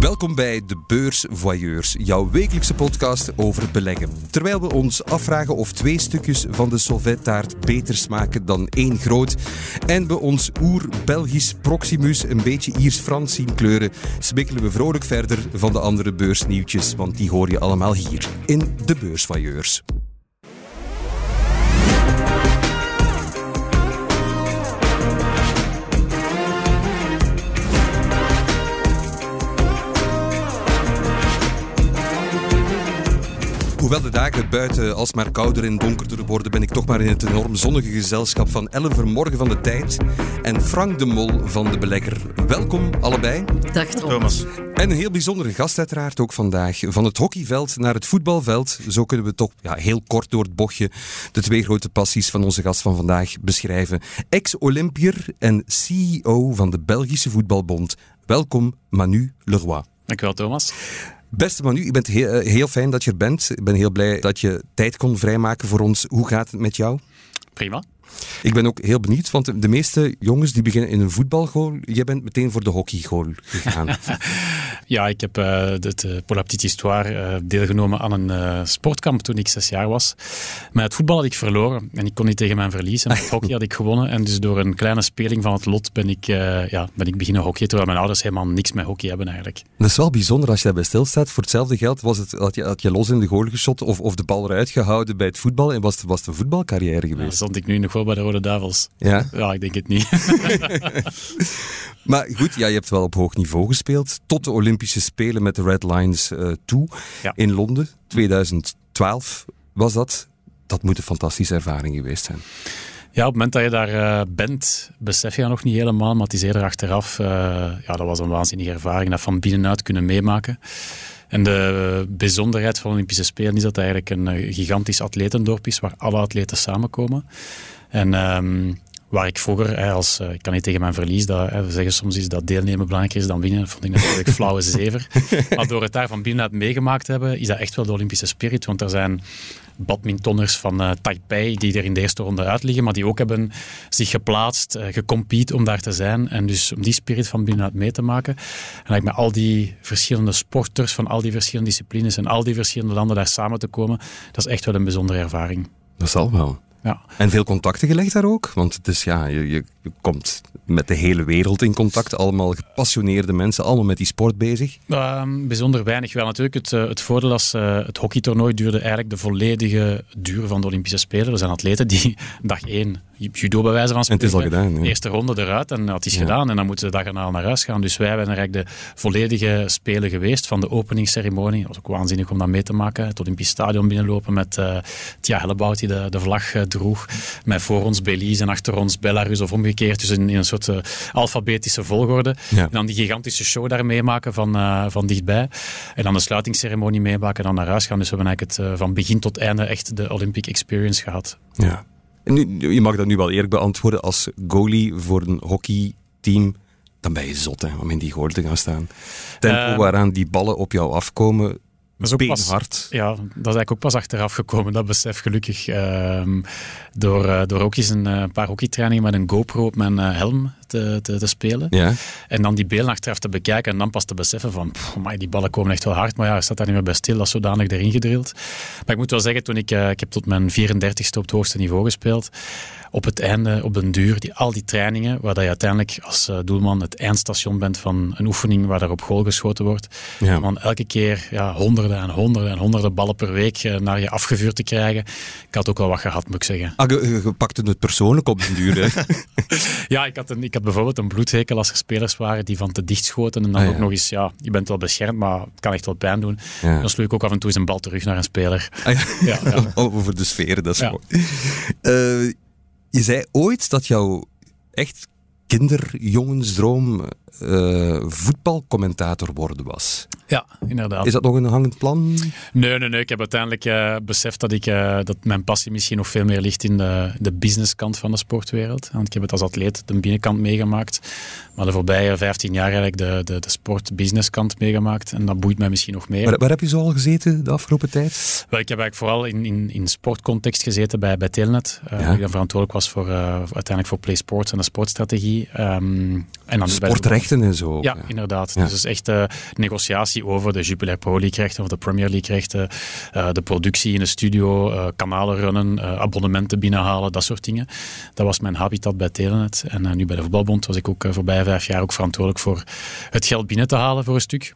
Welkom bij de Beursvoyeurs, jouw wekelijkse podcast over beleggen. Terwijl we ons afvragen of twee stukjes van de Solvet-taart beter smaken dan één groot en we ons oer-Belgisch Proximus een beetje Iers-Frans zien kleuren, smikkelen we vrolijk verder van de andere beursnieuwtjes, want die hoor je allemaal hier in de Beursvoyeurs. Hoewel de dagen buiten alsmaar kouder en donkerder worden, ben ik toch maar in het enorm zonnige gezelschap van Ellen Vermorgen van de Tijd en Frank de Mol van de Belegger. Welkom allebei. Dag Thomas. En een heel bijzondere gast uiteraard ook vandaag. Van het hockeyveld naar het voetbalveld. Zo kunnen we toch ja, heel kort door het bochtje de twee grote passies van onze gast van vandaag beschrijven. Ex-Olympier en CEO van de Belgische Voetbalbond. Welkom Manu Leroy. Dankjewel Thomas. Beste Manu, ik ben heel, eh, heel fijn dat je er bent. Ik ben heel blij dat je tijd kon vrijmaken voor ons. Hoe gaat het met jou? Prima. Ik ben ook heel benieuwd, want de meeste jongens die beginnen in een voetbalgoal. Jij bent meteen voor de hockeygoal gegaan. ja, ik heb uh, het uh, Pour la Petite Histoire uh, deelgenomen aan een sportkamp toen ik zes jaar was. Maar het voetbal had ik verloren en ik kon niet tegen mijn verlies. En het hockey had ik gewonnen. En dus door een kleine speling van het lot ben ik, ja, ben ik beginnen hockeyen, terwijl mijn ouders helemaal niks met hockey hebben eigenlijk. Dat is wel bijzonder als je daarbij stilstaat. Voor hetzelfde geld was het, had, je, had je los in de goal geschot of, of de bal eruit gehouden bij het voetbal en was het, was het een voetbalcarrière geweest. Ja, stond ik nu nog wel bij de Rode Duivels. Ja? Ja, ik denk het niet. maar goed, ja, je hebt wel op hoog niveau gespeeld. Tot de Olympische Spelen met de Red Lions uh, toe ja. in Londen. 2012 was dat. Dat moet een fantastische ervaring geweest zijn. Ja, op het moment dat je daar uh, bent, besef je dat nog niet helemaal, maar het is eerder achteraf. Uh, ja, dat was een waanzinnige ervaring, dat van binnenuit kunnen meemaken. En de bijzonderheid van de Olympische Spelen is dat het eigenlijk een gigantisch atletendorp is, waar alle atleten samenkomen. En um, waar ik vroeger, als, uh, ik kan niet tegen mijn verlies, dat, hè, we zeggen soms is dat deelnemen belangrijker is dan winnen. Vond ik natuurlijk flauwe zever. maar door het daar van binnenuit meegemaakt te hebben, is dat echt wel de Olympische spirit. Want er zijn badmintonners van uh, Taipei die er in de eerste ronde uit liggen, maar die ook hebben zich geplaatst, uh, gecompete om daar te zijn. En dus om die spirit van binnenuit mee te maken. En met al die verschillende sporters van al die verschillende disciplines en al die verschillende landen daar samen te komen, dat is echt wel een bijzondere ervaring. Dat zal wel. Ja. En veel contacten gelegd daar ook? Want het is, ja, je, je, komt met de hele wereld in contact. Allemaal gepassioneerde mensen, allemaal met die sport bezig. Uh, bijzonder weinig wel natuurlijk. Het, uh, het voordeel als uh, het hockeytoernooi duurde eigenlijk de volledige duur van de Olympische Spelen. Er zijn atleten die dag één judo bij wijze van spreken. En het is al gedaan. Ja. Eerste ronde eruit en dat is ja. gedaan. En dan moeten ze dag erna naar huis gaan. Dus wij hebben eigenlijk de volledige spelen geweest van de openingsceremonie. Dat was ook waanzinnig om dat mee te maken. Het Olympisch Stadion binnenlopen met uh, Tia Hellebout die de, de vlag uh, droeg. Met voor ons Belize en achter ons Belarus of omgekeerd. Dus in, in een soort uh, alfabetische volgorde. Ja. En dan die gigantische show daar meemaken van, uh, van dichtbij. En dan de sluitingsceremonie meemaken en dan naar huis gaan. Dus we hebben eigenlijk het van begin tot einde echt de Olympic Experience gehad. Ja. Nu, je mag dat nu wel eerlijk beantwoorden. Als goalie voor een hockeyteam, dan ben je zot hè, om in die goal te gaan staan. Tempo uh, waaraan die ballen op jou afkomen, dat is ook pas, hard. Ja, dat is eigenlijk ook pas achteraf gekomen, dat besef gelukkig. Uh, door, uh, door ook eens een uh, paar hockeytrainingen met een GoPro op mijn helm te, te, te, spelen. Ja. En dan die beelden achteraf te bekijken en dan pas te beseffen van, pff, amai, die ballen komen echt wel hard. Maar ja, staat daar niet meer bij stil, dat is zodanig erin gedrild. Maar ik moet wel zeggen, toen ik, ik heb tot mijn 34ste op het hoogste niveau gespeeld, op het einde, op den duur, die, al die trainingen, waar je uiteindelijk als uh, doelman het eindstation bent van een oefening waar er op goal geschoten wordt. Ja. Om dan elke keer ja, honderden en honderden en honderden ballen per week uh, naar je afgevuurd te krijgen. Ik had ook wel wat gehad, moet ik zeggen. Ah, je, je pakte het persoonlijk op den duur, hè? ja, ik had, een, ik had bijvoorbeeld een bloedhekel als er spelers waren die van te dicht schoten. En dan Ah, ook nog eens, ja, je bent wel beschermd, maar het kan echt wel pijn doen. Ja. Dan sloeg ik ook af en toe eens een bal terug naar een speler. Ah, ja. Over de sfeer, dat is Ja. mooi. Eh, je zei ooit dat jouw echt kinderjongensdroom uh, voetbalcommentator worden was. Ja, inderdaad. Is dat nog een hangend plan? Nee, nee, nee. Ik heb uiteindelijk uh, beseft dat, ik, uh, dat mijn passie misschien nog veel meer ligt in de, de businesskant van de sportwereld. Want ik heb het als atleet de binnenkant meegemaakt. Maar de voorbije 15 jaar eigenlijk de, de, de sport-businesskant meegemaakt. En dat boeit mij misschien nog meer. Waar, waar, heb je zo al gezeten de afgelopen tijd? Wel, ik heb eigenlijk vooral in, in, in sportcontext gezeten bij, bij Telnet. Uh, ja. Ik dan verantwoordelijk was voor, uiteindelijk voor Play Sports en de sportstrategie. Um, en dan En zo. Ja, inderdaad. Dus het is echt uh, negotiatie over de Jupiler Pro League rechten of de Premier League rechten, uh, de productie in de studio, uh, kanalen runnen, abonnementen binnenhalen, dat soort dingen. Dat was mijn habitat bij Telenet. En nu bij de Voetbalbond was ik ook voorbij vijf jaar ook verantwoordelijk voor het geld binnen te halen voor een stuk.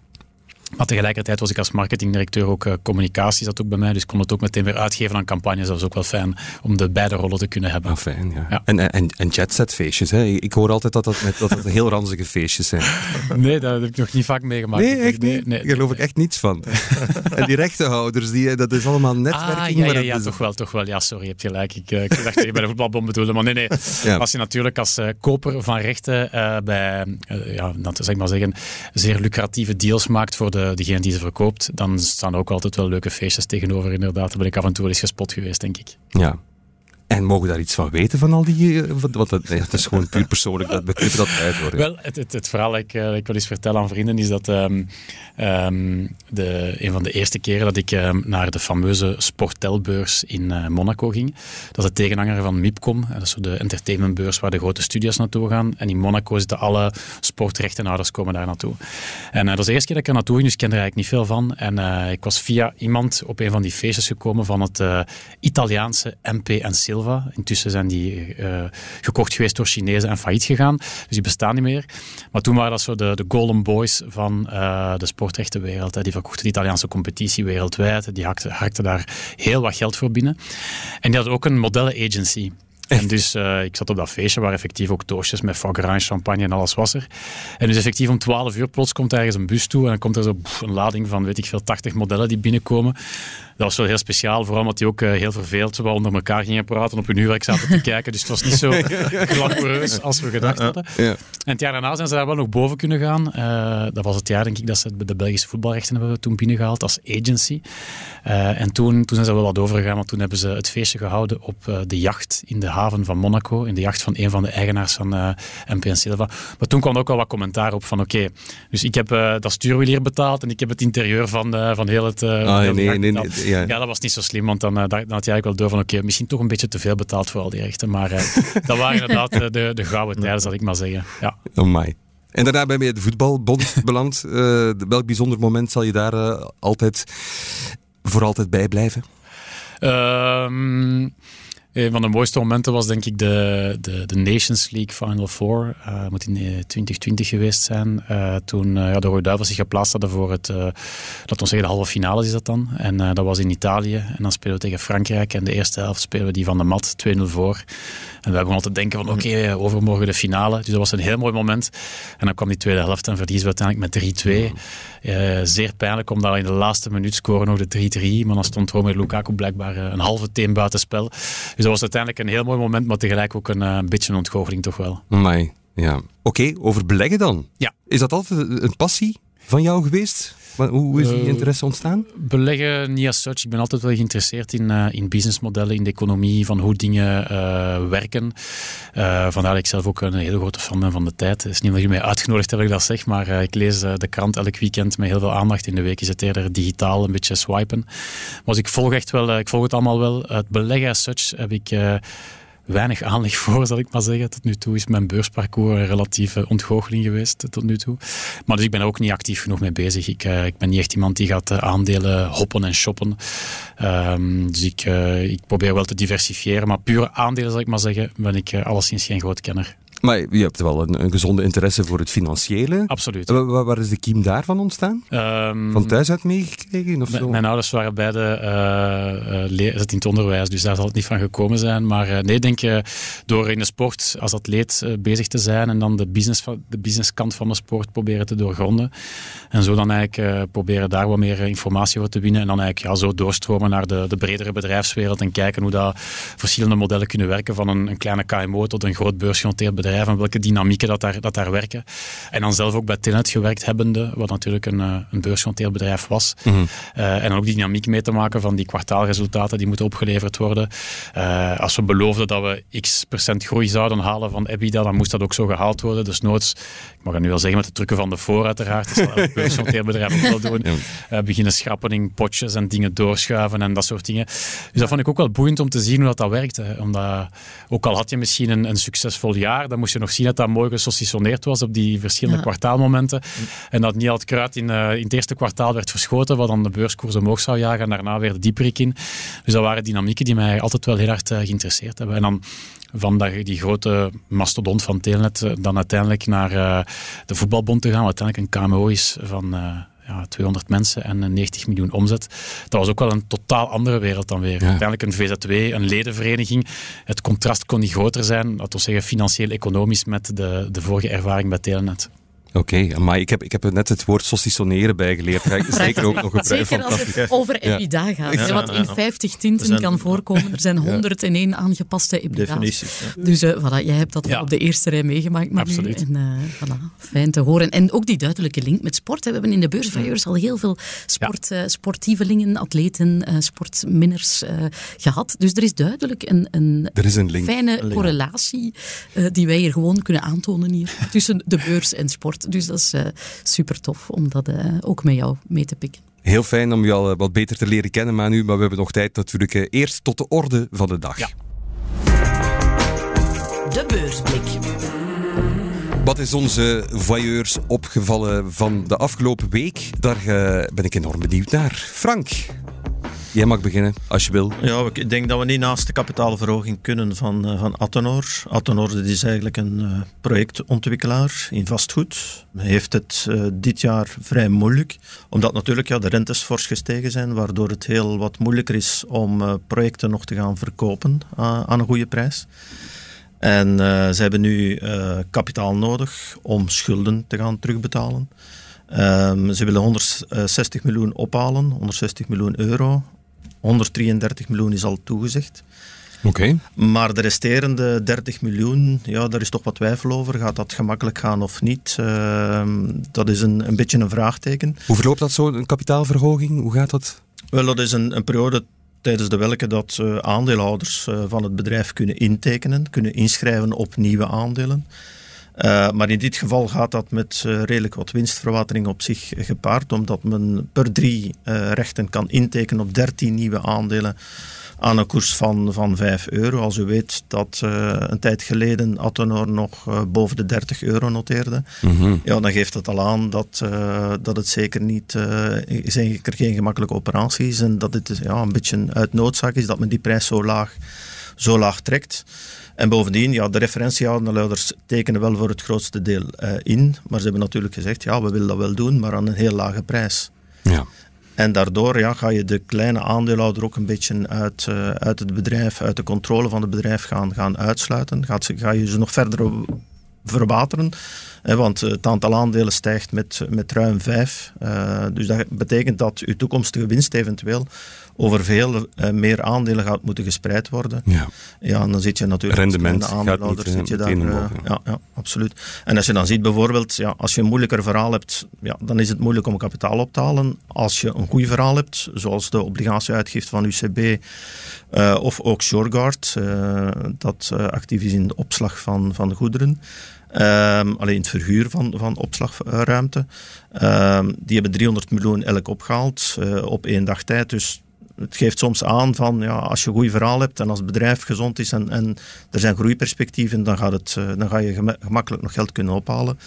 Maar tegelijkertijd was ik als marketingdirecteur ook uh, communicatie, zat ook bij mij. Dus kon het ook meteen weer uitgeven aan campagnes. Dat was ook wel fijn om de beide rollen te kunnen hebben. Oh, fijn, ja. ja. En, en, en jetset feestjes, hè? Ik hoor altijd dat dat, met, dat heel ranzige feestjes zijn. Nee, dat heb ik nog niet vaak meegemaakt. Nee, echt niet? Nee, Daar geloof ik echt niets van. en die rechtenhouders, die, dat is allemaal netwerking. Ah, ja, ja, ja, toch wel, toch wel. Ja, sorry, je hebt gelijk. Ik, uh, ik dacht dat je bij de voetbalbom bedoelde. Maar nee, nee. Ja. Als je natuurlijk als uh, koper van rechten bij, ja, dat zeg maar zeggen, zeer lucratieve deals maakt voor de de, degene die ze verkoopt, dan staan er ook altijd wel leuke feestjes tegenover. Inderdaad, daar ben ik af en toe eens gespot geweest, denk ik. Ja, en mogen daar iets van weten van al die... Eh, want het, het is gewoon puur persoonlijk, dat we dat uit hoor. Wel, het, het, het verhaal dat ik, uh, ik wil eens vertellen aan vrienden is dat um, um, de, een van de eerste keren dat ik um, naar de fameuze Sportelbeurs in uh, Monaco ging. Dat is de tegenhanger van MIPCOM. Dat is de entertainmentbeurs waar de grote studios naartoe gaan. En in Monaco zitten alle sportrechtenhouders komen daar naartoe. En dat is de eerste keer dat ik er naartoe ging, dus ik kende er eigenlijk niet veel van. En ik was via iemand op een van die feestjes gekomen van het Italiaanse MP en Silva Intussen zijn die uh, gekocht geweest door Chinezen en failliet gegaan. Dus die bestaan niet meer. Maar toen waren dat zo de, de golden boys van uh, de sportrechtenwereld. Hè. Die verkochten de Italiaanse competitie wereldwijd. Die hakten, hakten daar heel wat geld voor binnen. En die hadden ook een modellenagency. En dus uh, ik zat op dat feestje waar effectief ook doosjes met foie champagne en alles was er. En dus effectief om 12 uur plots komt ergens een bus toe en dan komt er zo pff, een lading van weet ik veel 80 modellen die binnenkomen dat was wel heel speciaal, vooral omdat die ook uh, heel verveeld we onder elkaar gingen praten op hun huwelijk zaten te kijken. Dus het was niet zo glamoureus als we gedacht hadden. Ja. En het jaar daarna zijn ze daar wel nog boven kunnen gaan. Uh, dat was het jaar, denk ik, dat ze de Belgische voetbalrechten hebben toen binnengehaald als agency. Uh, en toen, toen zijn ze wel wat overgegaan, want toen hebben ze het feestje gehouden op de jacht in de haven van Monaco. In de jacht van een van de eigenaars van MPN Silva. Maar toen kwam er ook al wat commentaar op van oké, okay, dus ik heb dat stuurwiel hier betaald en ik heb het interieur van, van heel het... ah, nee, nee, nee, nee ja. ja, dat was niet zo slim, want dan, uh, dan had je eigenlijk wel door van oké, misschien toch een beetje te veel betaald voor al die rechten. Maar uh, dat waren inderdaad uh, de, de gouden tijden, zal ik maar zeggen. Ja. Oh my. En daarna ben je bij de voetbalbond beland. welk bijzonder moment zal je daar altijd voor altijd bij blijven? Ehm, een van de mooiste momenten was denk ik de, de, de Nations League Final Four. Uh, moet in 2020 geweest zijn. Toen ja, de Rode Duivels zich geplaatst hadden voor het, laten we zeggen, de halve finale is dat dan. En dat was in Italië. En dan spelen we tegen Frankrijk. En de eerste helft spelen we die van de mat 2-0 voor. En we hebben altijd denken van oké, okay, overmorgen de finale. Dus dat was een heel mooi moment. En dan kwam die tweede helft en verliezen we uiteindelijk met 3-2. Uh, zeer pijnlijk om daar in de laatste minuut scoren nog de 3-3. Maar dan stond Romelu Lukaku blijkbaar een halve team buitenspel. Dus dat was uiteindelijk een heel mooi moment, maar tegelijk ook een, een beetje een ontgoocheling toch wel. Nee, ja. Oké, okay, over beleggen dan. Ja. Is dat altijd een passie van jou geweest? Hoe is die interesse ontstaan? Uh, beleggen niet als such. Ik ben altijd wel geïnteresseerd in, uh, in businessmodellen, in de economie, van hoe dingen uh, werken. vandaar dat ik zelf ook een hele grote fan ben van de tijd. Het is niet dat je mij uitgenodigd hebt, ik dat zeg, maar ik lees de krant elk weekend met heel veel aandacht. In de week is het eerder digitaal, een beetje swipen. Maar dus ik volg echt wel, ik volg het allemaal wel. Het beleggen als such heb ik weinig aanleg voor, zal ik maar zeggen. Tot nu toe is mijn beursparcours een relatieve ontgoocheling geweest, tot nu toe. Maar dus ik ben er ook niet actief genoeg mee bezig. Ik, uh, ik ben niet echt iemand die gaat uh, aandelen hoppen en shoppen. Um, dus ik, ik probeer wel te diversifiëren, maar pure aandelen, zal ik maar zeggen, ben ik alleszins geen groot kenner. Maar je hebt wel een, een, gezonde interesse voor het financiële. Absoluut. Waar, waar is de kiem daarvan ontstaan? Um, Van thuis uit meegekregen? Of Mijn ouders waren beide uh, uh, in het onderwijs, dus daar zal het niet van gekomen zijn. Maar uh, nee, denk je, door in de sport als atleet bezig te zijn en dan de, business, de businesskant van de sport proberen te doorgronden. En zo dan eigenlijk proberen daar wat meer informatie over te winnen. En dan eigenlijk ja, zo doorstromen naar de, de bredere bedrijfswereld en kijken hoe dat verschillende modellen kunnen werken. Van een, een kleine KMO tot een groot beursgenoteerd bedrijf bedrijf en welke dynamieken dat daar, dat daar werken. En dan zelf ook bij Tenet gewerkt hebbende, wat natuurlijk een, een beursgenoteerd bedrijf was. Mhm. en dan ook die dynamiek mee te maken van die kwartaalresultaten die moeten opgeleverd worden. als we beloofden dat we x procent groei zouden halen van EBITDA, dan moest dat ook zo gehaald worden. Dus noods, ik mag het nu wel zeggen met de trucken van de voor uiteraard, dat zal elk beursgenoteerd bedrijf ook wel doen. beginnen schrappen in potjes en dingen doorschuiven en dat soort dingen. Dus dat vond ik ook wel boeiend om te zien hoe dat, dat werkt. Omdat, ook al had je misschien een, een, succesvol jaar, dan moest je nog zien dat dat mooi gesocisoneerd was op die verschillende kwartaalmomenten. En dat niet al het kruid in, uh, in het eerste kwartaal werd verschoten, wat dan de beurskoers omhoog zou jagen en daarna weer de dieperik in. Dus dat waren dynamieken die mij altijd wel heel hard uh, geïnteresseerd hebben. En dan van die grote mastodont van Telenet eh, dan uiteindelijk naar de voetbalbond te gaan, wat uiteindelijk een KMO is van ja, 200 mensen en 90 miljoen omzet. Dat was ook wel een totaal andere wereld dan weer. Uiteindelijk een VZW, een ledenvereniging. Het contrast kon niet groter zijn, laten we zeggen financieel-economisch, met de, de vorige ervaring bij Telenet. Oké, maar ik heb, ik heb net het woord saucissoneren bijgeleerd. Ga ik zeker ook nog gebruiken. Zeker als het over EBITDA gaat. Ja. Wat in 50 tinten kan voorkomen. Er zijn 101 aangepaste EBITDA's. Definities. Dus uh, voilà, jij hebt dat op de eerste rij meegemaakt. Maar Absoluut. En, uh, voilà, fijn te horen. En ook die duidelijke link met sport. We hebben in de beursvailleurs al heel veel sport, uh, sportievelingen, atleten, sportminners gehad. Dus er is duidelijk een, een, er is een link. fijne correlatie die wij hier gewoon kunnen aantonen hier. Tussen de beurs en sport. Dus dat is uh, super tof om dat uh, ook met jou mee te pikken. Heel fijn om je al eh, wat beter te leren kennen, Manu. Maar we hebben nog tijd natuurlijk eerst tot de orde van de dag. Ja. De beursblik. Wat is onze voyeurs opgevallen van de afgelopen week? Daar ben ik enorm benieuwd naar. Frank, Jij mag beginnen, als je wil. Ja, ik denk dat we niet naast de kapitaalverhoging kunnen van, uh, van Atenor. Atenor is eigenlijk een uh, projectontwikkelaar in vastgoed. Heeft het uh, dit jaar vrij moeilijk, omdat natuurlijk ja, de rentes fors gestegen zijn, waardoor het heel wat moeilijker is om projecten nog te gaan verkopen aan een goede prijs. En ze hebben nu kapitaal nodig om schulden te gaan terugbetalen. Um, ze willen 160 miljoen ophalen, 160 miljoen euro. 133 miljoen is al toegezegd. Oké. Maar de resterende 30 miljoen, ja, daar is toch wat twijfel over. Gaat dat gemakkelijk gaan of niet? Uh, dat is een, een beetje een vraagteken. Hoe verloopt dat zo, een kapitaalverhoging? Hoe gaat dat? Wel, dat is een, een periode tijdens de welke dat uh, aandeelhouders uh, van het bedrijf kunnen intekenen, kunnen inschrijven op nieuwe aandelen. Uh, maar in dit geval gaat dat met uh, redelijk wat winstverwatering op zich gepaard, omdat men per drie uh, rechten kan intekenen op 13 nieuwe aandelen aan een koers van, van 5 euro. Als u weet dat een tijd geleden Atenor nog boven de 30 euro noteerde, mm ja, dan geeft het al aan dat, dat het zeker niet zeker geen gemakkelijke operatie is en dat het ja, een beetje uit noodzaak is dat men die prijs zo laag, zo laag trekt. En bovendien, ja, de referentieaandeelhouders tekenen wel voor het grootste deel uh, in, maar ze hebben natuurlijk gezegd, ja, we willen dat wel doen, maar aan een heel lage prijs. Ja. En daardoor ja, ga je de kleine aandeelhouder ook een beetje uit, uh, uit het bedrijf, uit de controle van het bedrijf gaan, gaan uitsluiten. Gaat, ga je ze nog verder verwateren. want het aantal aandelen stijgt met, met ruim vijf. Uh, dus dat betekent dat uw toekomstige winst eventueel over veel uh, meer aandelen gaat moeten gespreid worden. Ja, ja en dan zit je natuurlijk... Rendement gaat niet zit je daar, uh, ja, ja, absoluut. En als je dan ziet bijvoorbeeld, ja, als je een moeilijker verhaal hebt, ja, dan is het moeilijk om kapitaal op te halen. Als je een goed verhaal hebt, zoals de obligatieuitgift van UCB uh, of ook Shoreguard, dat actief is in de opslag van, van goederen, Um, alleen het verhuur van, van opslagruimte. Um, die hebben 300 miljoen elk opgehaald uh, op één dag tijd. Dus het geeft soms aan van ja, als je een goed verhaal hebt en als het bedrijf gezond is en, en er zijn groeiperspectieven, dan, gaat het, eh, dan ga je gemakkelijk nog geld kunnen ophalen.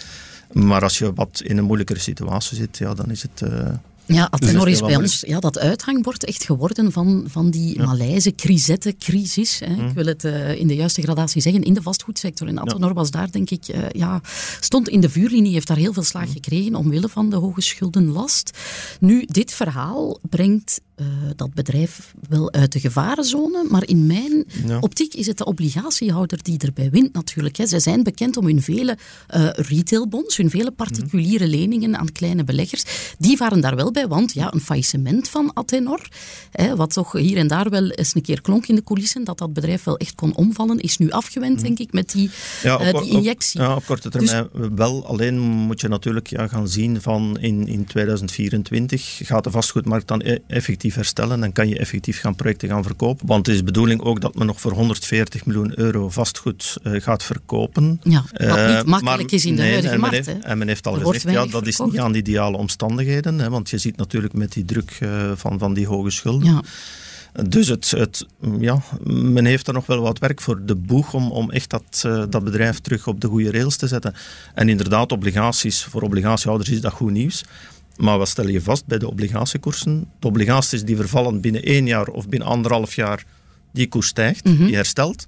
Maar als je wat in een moeilijkere situatie zit, ja, dan is het. Uh, ja, Atenor is bij ons ja, dat uithangbord echt geworden van, van die ja. Maleize crisis. Hè. Ik wil het uh, in de juiste gradatie zeggen, in de vastgoedsector. En Atenor ja. was daar, denk ik, uh, ja, stond in de vuurlinie, heeft daar heel veel slaag gekregen omwille van de hoge schuldenlast. Nu, dit verhaal brengt uh, dat bedrijf wel uit de gevarenzone. Maar in mijn optiek is het de obligatiehouder die erbij wint natuurlijk. Hè. Zij zijn bekend om hun vele uh, retailbonds, hun vele particuliere leningen aan kleine beleggers. Die waren daar wel bij, want ja, een faillissement van Athenor, hè, wat toch hier en daar wel eens een keer klonk in de coulissen, dat dat bedrijf wel echt kon omvallen, is nu afgewend, denk ik, met die, ja, op, die injectie. Op, ja, op korte termijn dus, wel. Alleen moet je natuurlijk ja, gaan zien van in, in 2024 gaat de vastgoedmarkt dan e- effectief herstellen en kan je effectief gaan projecten gaan verkopen. Want het is de bedoeling ook dat men nog voor 140 miljoen euro vastgoed uh, gaat verkopen. Ja, wat uh, niet makkelijk is in de huidige en markt. Men heeft, en men heeft al gezegd, ja, dat is niet aan de ideale omstandigheden. Hè, want je ziet natuurlijk met die druk uh, van, van die hoge schulden. Ja. Dus het, het, ja, men heeft er nog wel wat werk voor de boeg om, om echt dat, uh, dat bedrijf terug op de goede rails te zetten. En inderdaad, obligaties, voor obligatiehouders is dat goed nieuws. Maar wat stel je vast bij de obligatiekoersen? De obligaties die vervallen binnen één jaar of binnen anderhalf jaar, die koers stijgt, mm -hmm. die herstelt.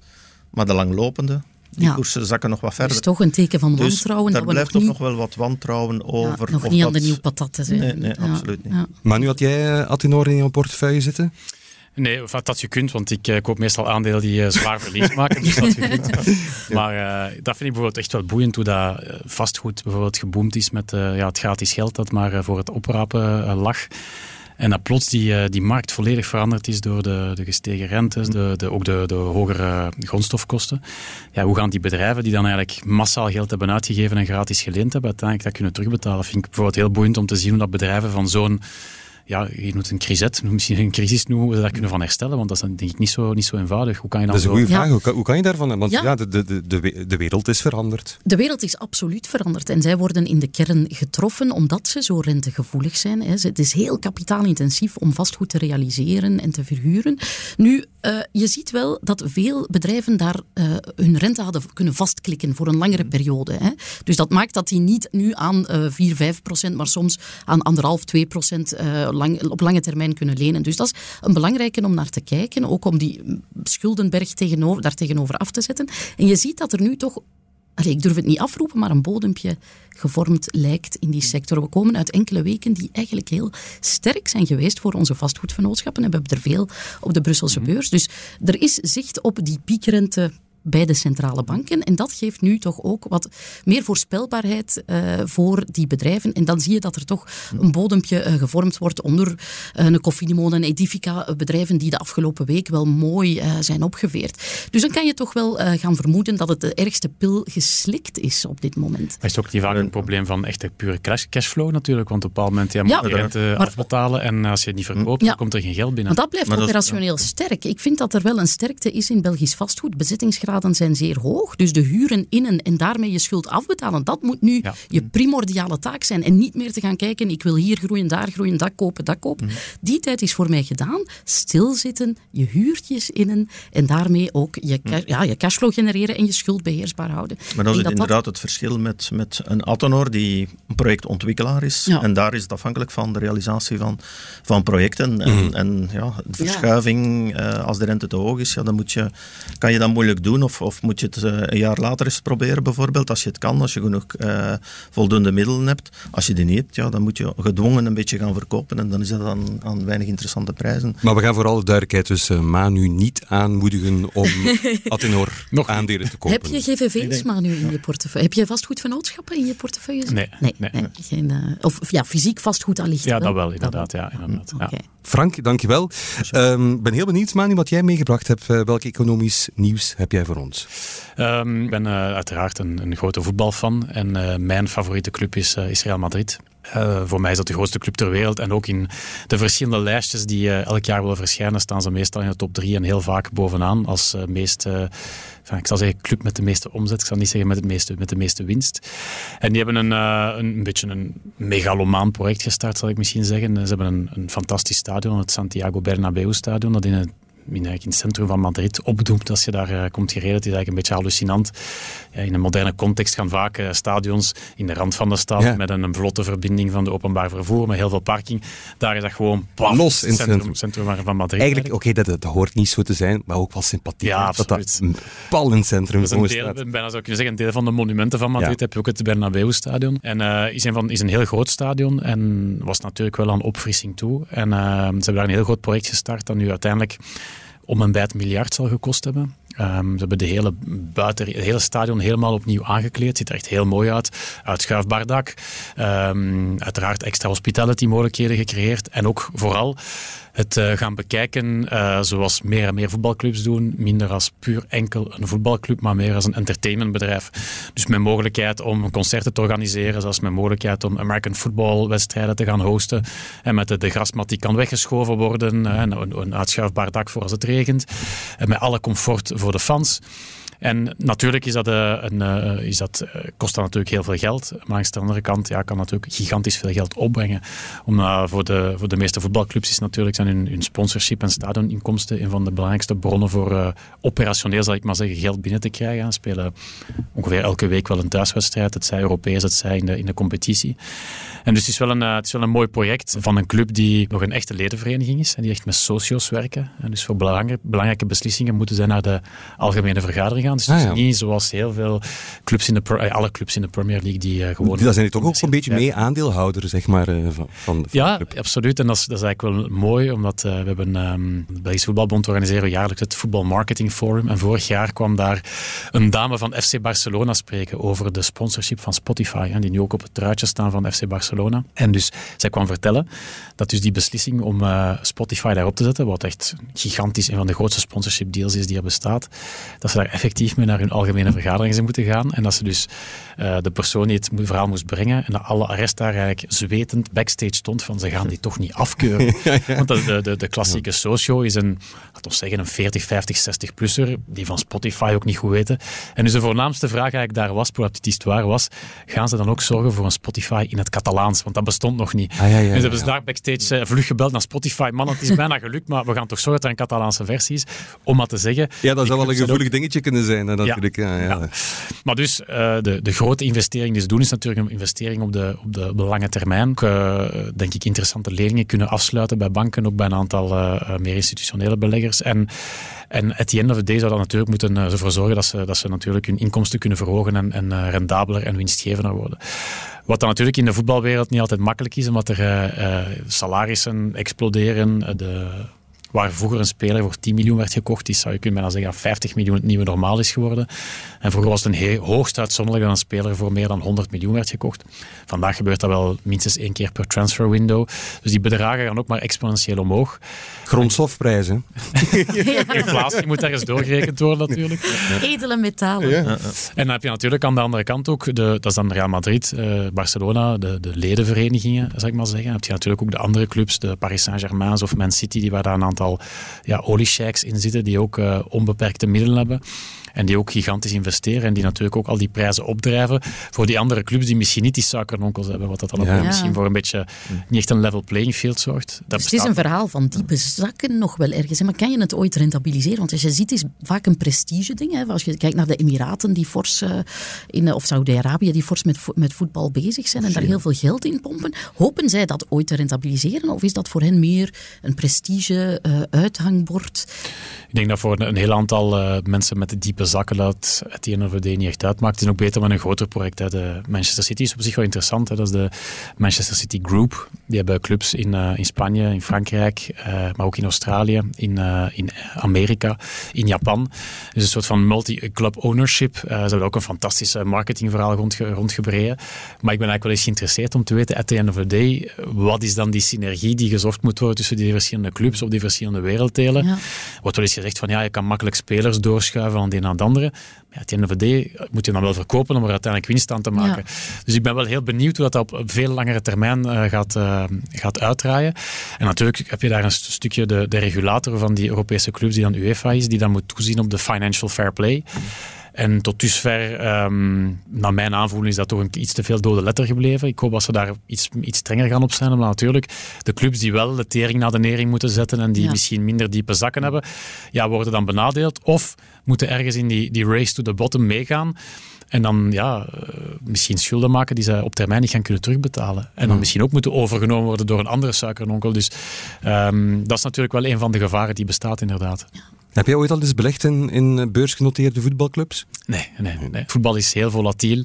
Maar de langlopende, die ja. koersen zakken nog wat verder. Dat is toch een teken van dus wantrouwen. Dus daar blijft toch nog wel wat wantrouwen over. Ja, nog niet dat... aan de nieuwe patatten zijn. Nee, nee absoluut niet. Maar nu had jij uh, Atenor in je portefeuille zitten? Nee, of dat je kunt, want ik uh, koop meestal aandelen die uh, zwaar verlies maken. dus dat je kunt. Maar uh, dat vind ik bijvoorbeeld echt wel boeiend hoe dat vastgoed bijvoorbeeld geboomd is met ja, het gratis geld dat maar voor het oprapen lag. En dat plots die, die markt volledig veranderd is door de, de gestegen rentes, de, de, ook de, de hogere grondstofkosten. Ja, hoe gaan die bedrijven die dan eigenlijk massaal geld hebben uitgegeven en gratis geleend hebben, uiteindelijk dat kunnen terugbetalen? Vind ik bijvoorbeeld heel boeiend om te zien hoe dat bedrijven van zo'n ja, je noemt een crisis, misschien een crisis noemen, hoe we daar kunnen van herstellen, want dat is denk ik niet zo, niet zo eenvoudig. Hoe kan je dan dat is een goede vraag. Hoe, kan, hoe, kan, je daarvan? Want ja, de, de, de, de wereld is veranderd. De wereld is absoluut veranderd en zij worden in de kern getroffen omdat ze zo rentegevoelig zijn. Het is heel kapitaalintensief om vastgoed te realiseren en te verhuren. Nu, uh, je ziet wel dat veel bedrijven daar uh, hun rente hadden kunnen vastklikken voor een langere periode. Hè. Dus dat maakt dat die niet nu aan uh, 4, 5 procent, maar soms aan 1,5, 2 procent lang, op lange termijn kunnen lenen. Dus dat is een belangrijke om naar te kijken, ook om die schuldenberg tegenover, daar tegenover af te zetten. En je ziet dat er nu toch Allee, ik durf het niet afroepen, maar een bodempje gevormd lijkt in die sector. We komen uit enkele weken die eigenlijk heel sterk zijn geweest voor onze vastgoedvernootschappen. En we hebben er veel op de Brusselse mhm. beurs. Dus er is zicht op die piekrente bij de centrale banken. En dat geeft nu toch ook wat meer voorspelbaarheid uh, voor die bedrijven. En dan zie je dat er toch een bodempje uh, gevormd wordt onder uh, een Cofinimon en Edifica, bedrijven die de afgelopen week wel mooi zijn opgeveerd. Dus dan kan je toch wel gaan vermoeden dat het de ergste pil geslikt is op dit moment. Maar is ook niet vaak een probleem van echte pure cash, cashflow natuurlijk? Want op een bepaald moment ja, moet je de rente afbetalen en als je het niet verkoopt, dan komt er geen geld binnen. Maar dat blijft operationeel sterk. Ik vind dat er wel een sterkte is in Belgisch vastgoed. Zijn zeer hoog. Dus de huren innen en daarmee je schuld afbetalen, dat moet nu je primordiale taak zijn. En niet meer te gaan kijken, ik wil hier groeien, daar groeien, dat kopen, dat kopen. Mhm. Die tijd is voor mij gedaan. Stilzitten, je huurtjes innen en daarmee ook je, mhm. ja, je cashflow genereren en je schuld beheersbaar houden. Maar dat is inderdaad het verschil met, met een Atenor die een projectontwikkelaar is. En daar is het afhankelijk van de realisatie van, van projecten. En, mhm. en ja, de verschuiving, uh, als de rente te hoog is, ja, dan moet je, kan je dat moeilijk doen of, of moet je het uh, een jaar later eens proberen, bijvoorbeeld, als je het kan, als je genoeg uh, voldoende middelen hebt. Als je die niet hebt, ja, dan moet je gedwongen een beetje gaan verkopen en dan is dat aan, aan weinig interessante prijzen. Maar we gaan voor alle duidelijkheid dus uh, Manu niet aanmoedigen om Atenor nog aandelen te kopen. Heb je GVV's Manu in je portefeuille? Heb je vastgoedvernootschappen in je portefeuille? Nee. nee, nee, nee. Geen, of ja, fysiek vastgoed allicht Ja, dat wel, inderdaad. Ja, inderdaad. Okay. Ja. Frank, dankjewel. Ik um, ben heel benieuwd, Manu, wat jij meegebracht hebt. welk economisch nieuws heb jij voor ons? Um, ik ben uh, uiteraard een, een, grote voetbalfan en uh, mijn favoriete club is, uh, is Real Madrid. Voor mij is dat de grootste club ter wereld. En ook in de verschillende lijstjes die elk jaar willen verschijnen, staan ze meestal in de top drie en heel vaak bovenaan als uh, meest, ik zal zeggen club met de meeste omzet. Ik zal niet zeggen met, het meeste, met de meeste winst. En die hebben een, een, een, beetje een megalomaan project gestart, zal ik misschien zeggen. Ze hebben een, een fantastisch stadion, het Santiago Bernabeu stadion, dat in het in, in het centrum van Madrid opdoemt als je daar komt gereden. Het is eigenlijk een beetje hallucinant. Ja, in een moderne context gaan vaak stadions in de rand van de stad met een, een, vlotte verbinding van de openbaar vervoer, met heel veel parking. Daar is dat gewoon los in het centrum, centrum van Madrid. Eigenlijk, oké, dat, dat hoort niet zo te zijn, maar ook wel sympathiek. Ja, dat dat pal in het centrum dat is een deel, Bijna zou kunnen zeggen, een deel van de monumenten van Madrid heb je ook het Bernabeu-stadion. En uh, is, een van, is een heel groot stadion en was natuurlijk wel aan opfrissing toe. En uh, ze hebben daar een heel groot project gestart dat nu uiteindelijk om een bij het miljard zal gekost hebben. Um, ze hebben de hele, buiten, het hele stadion helemaal opnieuw aangekleed. Ziet er echt heel mooi uit. Uitschuifbaar dak. Um, uiteraard extra hospitality mogelijkheden gecreëerd. En ook vooral het uh, gaan bekijken uh, zoals meer en meer voetbalclubs doen. Minder als puur enkel een voetbalclub, maar meer als een entertainmentbedrijf. Dus met mogelijkheid om concerten te organiseren, zoals met mogelijkheid om American football wedstrijden te gaan hosten. En met de, grasmat die kan weggeschoven worden. Uh, een, een uitschuifbaar dak voor als het regent. En met alle comfort voor de fans. En natuurlijk is dat, uh, een, uh, is dat, uh, kost dat natuurlijk heel veel geld. Maar aan de andere kant ja, kan natuurlijk gigantisch veel geld opbrengen. Voor, de, voor de meeste voetbalclubs is natuurlijk zijn hun, hun sponsorship en stadioninkomsten een van de belangrijkste bronnen voor operationeel, zal ik maar zeggen, geld binnen te krijgen. Ze spelen ongeveer elke week wel een thuiswedstrijd. Het zij Europees, het zij in de, in de competitie. En dus het is, wel een, het is wel een mooi project van een club die nog een echte ledenvereniging is. En die echt met socio's werken. En dus voor belangrijke, belangrijke beslissingen moeten zij naar de algemene vergadering gaan. Dus ah, niet zoals heel veel clubs in de, eh, alle clubs in de Premier League die uh, gewoon... Dat zijn toch ook een beetje mee aandeelhouder, zeg maar, uh, van, van, Ja, absoluut. En dat is, dat is eigenlijk wel mooi, omdat uh, we hebben... Um, de Belgische Voetbalbond organiseren jaarlijks het Voetbal Marketing Forum. En vorig jaar kwam daar een dame van FC Barcelona spreken over de sponsorship van Spotify. En die nu ook op het truitje staan van FC Barcelona. En dus zij kwam vertellen dat dus die beslissing om Spotify daarop te zetten, wat echt gigantisch een van de grootste sponsorship deals is die er bestaat, dat ze daar effectief mee naar hun algemene vergadering zijn moeten gaan. En dat ze dus uh, de persoon die het verhaal moest brengen en dat alle arrest daar eigenlijk zwetend backstage stond van ze gaan die toch niet afkeuren. Want de, de, de klassieke socio is een, laten we zeggen, een 40, 50, 60-plusser die van Spotify ook niet goed weten. En dus de voornaamste vraag eigenlijk daar was, pour la petite was, gaan ze dan ook zorgen voor een Spotify in het Catalaans? Want dat bestond nog niet. Ah, ja, dus hebben ze daar backstage uh, vlug gebeld naar Spotify. Man, het is bijna gelukt, maar we gaan toch zorgen dat er een Catalaanse versie is. Om maar te zeggen... Ja, dat zou wel een gevoelig dingetje kunnen zijn. Natuurlijk. Ja. Ja, Maar dus uh, de, de grote investering die ze doen is natuurlijk een investering op de, op de, lange termijn. Ook, uh, denk ik interessante leningen kunnen afsluiten bij banken, ook bij een aantal uh, meer institutionele beleggers. En, en at the end of the day zou dat natuurlijk moeten ervoor zorgen dat ze, dat ze natuurlijk hun inkomsten kunnen verhogen en, en rendabeler en winstgevender worden. Wat dan natuurlijk in de voetbalwereld niet altijd makkelijk is, omdat er salarissen exploderen, de Waar vroeger een speler voor 10 miljoen werd gekocht, is, zou je kunnen bijna zeggen 50 miljoen het nieuwe normaal is geworden. En vroeger was het een hoogst uitzonderlijk dat een speler voor meer dan 100 miljoen werd gekocht. Vandaag gebeurt dat wel minstens één keer per transfer window. Dus die bedragen gaan ook maar exponentieel omhoog. Grondstofprijzen. Inflatie moet ergens doorgerekend worden natuurlijk. Edele metalen. Ja. En dan heb je natuurlijk aan de andere kant ook, de, dat is dan Real Madrid, eh, Barcelona, de, de ledenverenigingen, zou ik maar zeggen. Dan heb je natuurlijk ook de andere clubs, de Paris Saint-Germain of Man City, die waar daar een aantal ja, oliesheiks in zitten, die ook uh, onbeperkte middelen hebben. En die ook gigantisch investeren en die natuurlijk ook al die prijzen opdrijven voor die andere clubs die misschien niet die suikeronkels hebben, wat dat dan ook misschien voor een beetje niet echt een level playing field zorgt. Dat dus het is een verhaal van diepe zakken nog wel ergens. Maar kan je het ooit rentabiliseren? Want als je ziet, is vaak een prestige ding. Hè? Als je kijkt naar de Emiraten die fors, uh, in, of Saudi-Arabië die fors met, met voetbal bezig zijn en daar heel veel geld in pompen. Hopen zij dat ooit te rentabiliseren? Of is dat voor hen meer een prestige uh, uithangbord? Ik denk dat voor een heel aantal uh, mensen met diepe zakken dat het een of het niet echt uitmaakt. Het is ook beter met een groter project. Hè. De Manchester City is op zich wel interessant. Hè. Dat is de Manchester City Group. Die hebben clubs in, uh, in Spanje, in Frankrijk, uh, maar ook in Australië, in, uh, in Amerika, in Japan. Dus een soort van multi-club ownership. ze hebben ook een fantastisch marketingverhaal rondge rondgebreid. Maar ik ben eigenlijk wel eens geïnteresseerd om te weten, at the end of the day, wat is dan die synergie die gezorgd moet worden tussen die verschillende clubs op die verschillende werelddelen? Ja. Wordt wel eens gezegd van ja, je kan makkelijk spelers doorschuiven van de de andere. Maar end of the day moet je dan wel verkopen om er uiteindelijk winst aan te maken. Dus ik ben wel heel benieuwd hoe dat op veel langere termijn uh, gaat, uh, gaat uitdraaien. En natuurlijk heb je daar een stukje de, de regulator van die Europese clubs, die dan UEFA is, die dan moet toezien op de financial fair play. En tot dusver, um, naar mijn aanvoeling, is dat toch een iets te veel dode letter gebleven. Ik hoop dat ze daar iets, iets strenger gaan op zijn. Maar natuurlijk, de clubs die wel de tering naar de nering moeten zetten en die misschien minder diepe zakken hebben, ja, worden dan benadeeld. Of moeten ergens in die, die race to the bottom meegaan. En dan ja, eh, misschien schulden maken die ze op termijn niet gaan kunnen terugbetalen. En dan misschien ook moeten overgenomen worden door een andere suikernonkel. Dus um, dat is natuurlijk wel een van de gevaren die bestaat inderdaad. Ja. Heb jij ooit al eens belegd in, in beursgenoteerde voetbalclubs? Nee, nee, nee, voetbal is heel volatiel.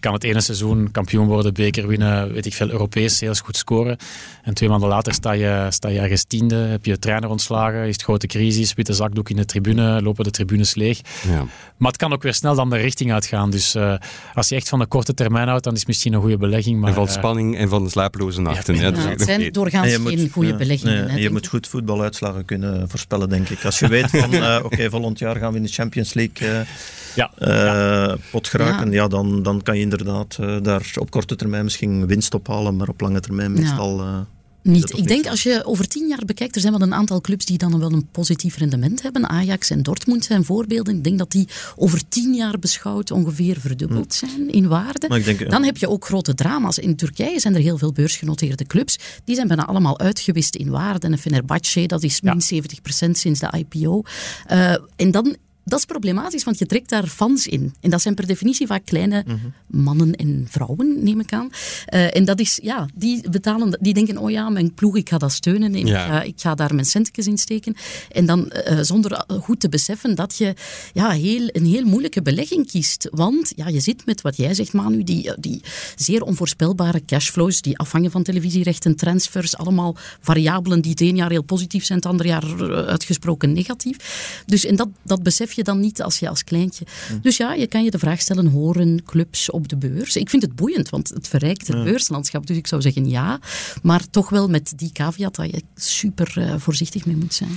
Kan het ene seizoen kampioen worden, beker winnen, weet ik veel, Europees heel goed scoren. En twee maanden later sta je, sta je ergens tiende, heb je trainer ontslagen, is het grote crisis, witte zakdoek in de tribune, lopen de tribunes leeg. Ja. Maar het kan ook weer snel dan de richting uitgaan. Dus uh, als je echt van de korte termijn houdt, dan is het misschien een goede belegging. Maar, en van uh, spanning en van de slapeloze nachten. Ja, ja, het zijn doorgaans geen goede beleggingen. Nee, je moet goed voetbaluitslagen kunnen voorspellen, denk ik. Als je weet van, uh, oké, okay, volgend jaar gaan we in de Champions League ja. Uh, pot geraken, ja. dan, dan kan je inderdaad uh, daar op korte termijn misschien winst ophalen, maar op lange termijn meestal... Niet. Ik denk als je over tien jaar bekijkt, er zijn wel een aantal clubs die dan wel een positief rendement hebben. Ajax en Dortmund zijn voorbeelden. Ik denk dat die over tien jaar beschouwd ongeveer verdubbeld hm. zijn in waarde. Denk, dan heb je ook grote drama's. In Turkije zijn er heel veel beursgenoteerde clubs. Die zijn bijna allemaal uitgewist in waarde. En Fenerbahce, dat is min ja. 70% sinds de IPO. Uh, en dan dat is problematisch, want je trekt daar fans in. En dat zijn per definitie vaak kleine mhm. mannen en vrouwen, neem ik aan. Uh, en dat is, ja, die betalen, die denken, oh ja, mijn ploeg, ik ga dat steunen en ik, ga, ik, ga, daar mijn centjes in steken. En dan uh, zonder goed te beseffen dat je ja, heel, een heel moeilijke belegging kiest. Want ja, je zit met wat jij zegt, Manu, die, die zeer onvoorspelbare cashflows, die afhangen van televisierechten, transfers, allemaal variabelen die het een jaar heel positief zijn, het andere jaar uitgesproken negatief. Dus en dat, dat besef je dan niet als je als kleintje. Hm. Dus ja, je kan je de vraag stellen: horen clubs op de beurs? Ik vind het boeiend, want het verrijkt het beurslandschap. Dus ik zou zeggen ja, maar toch wel met die caveat dat je super uh, voorzichtig mee moet zijn.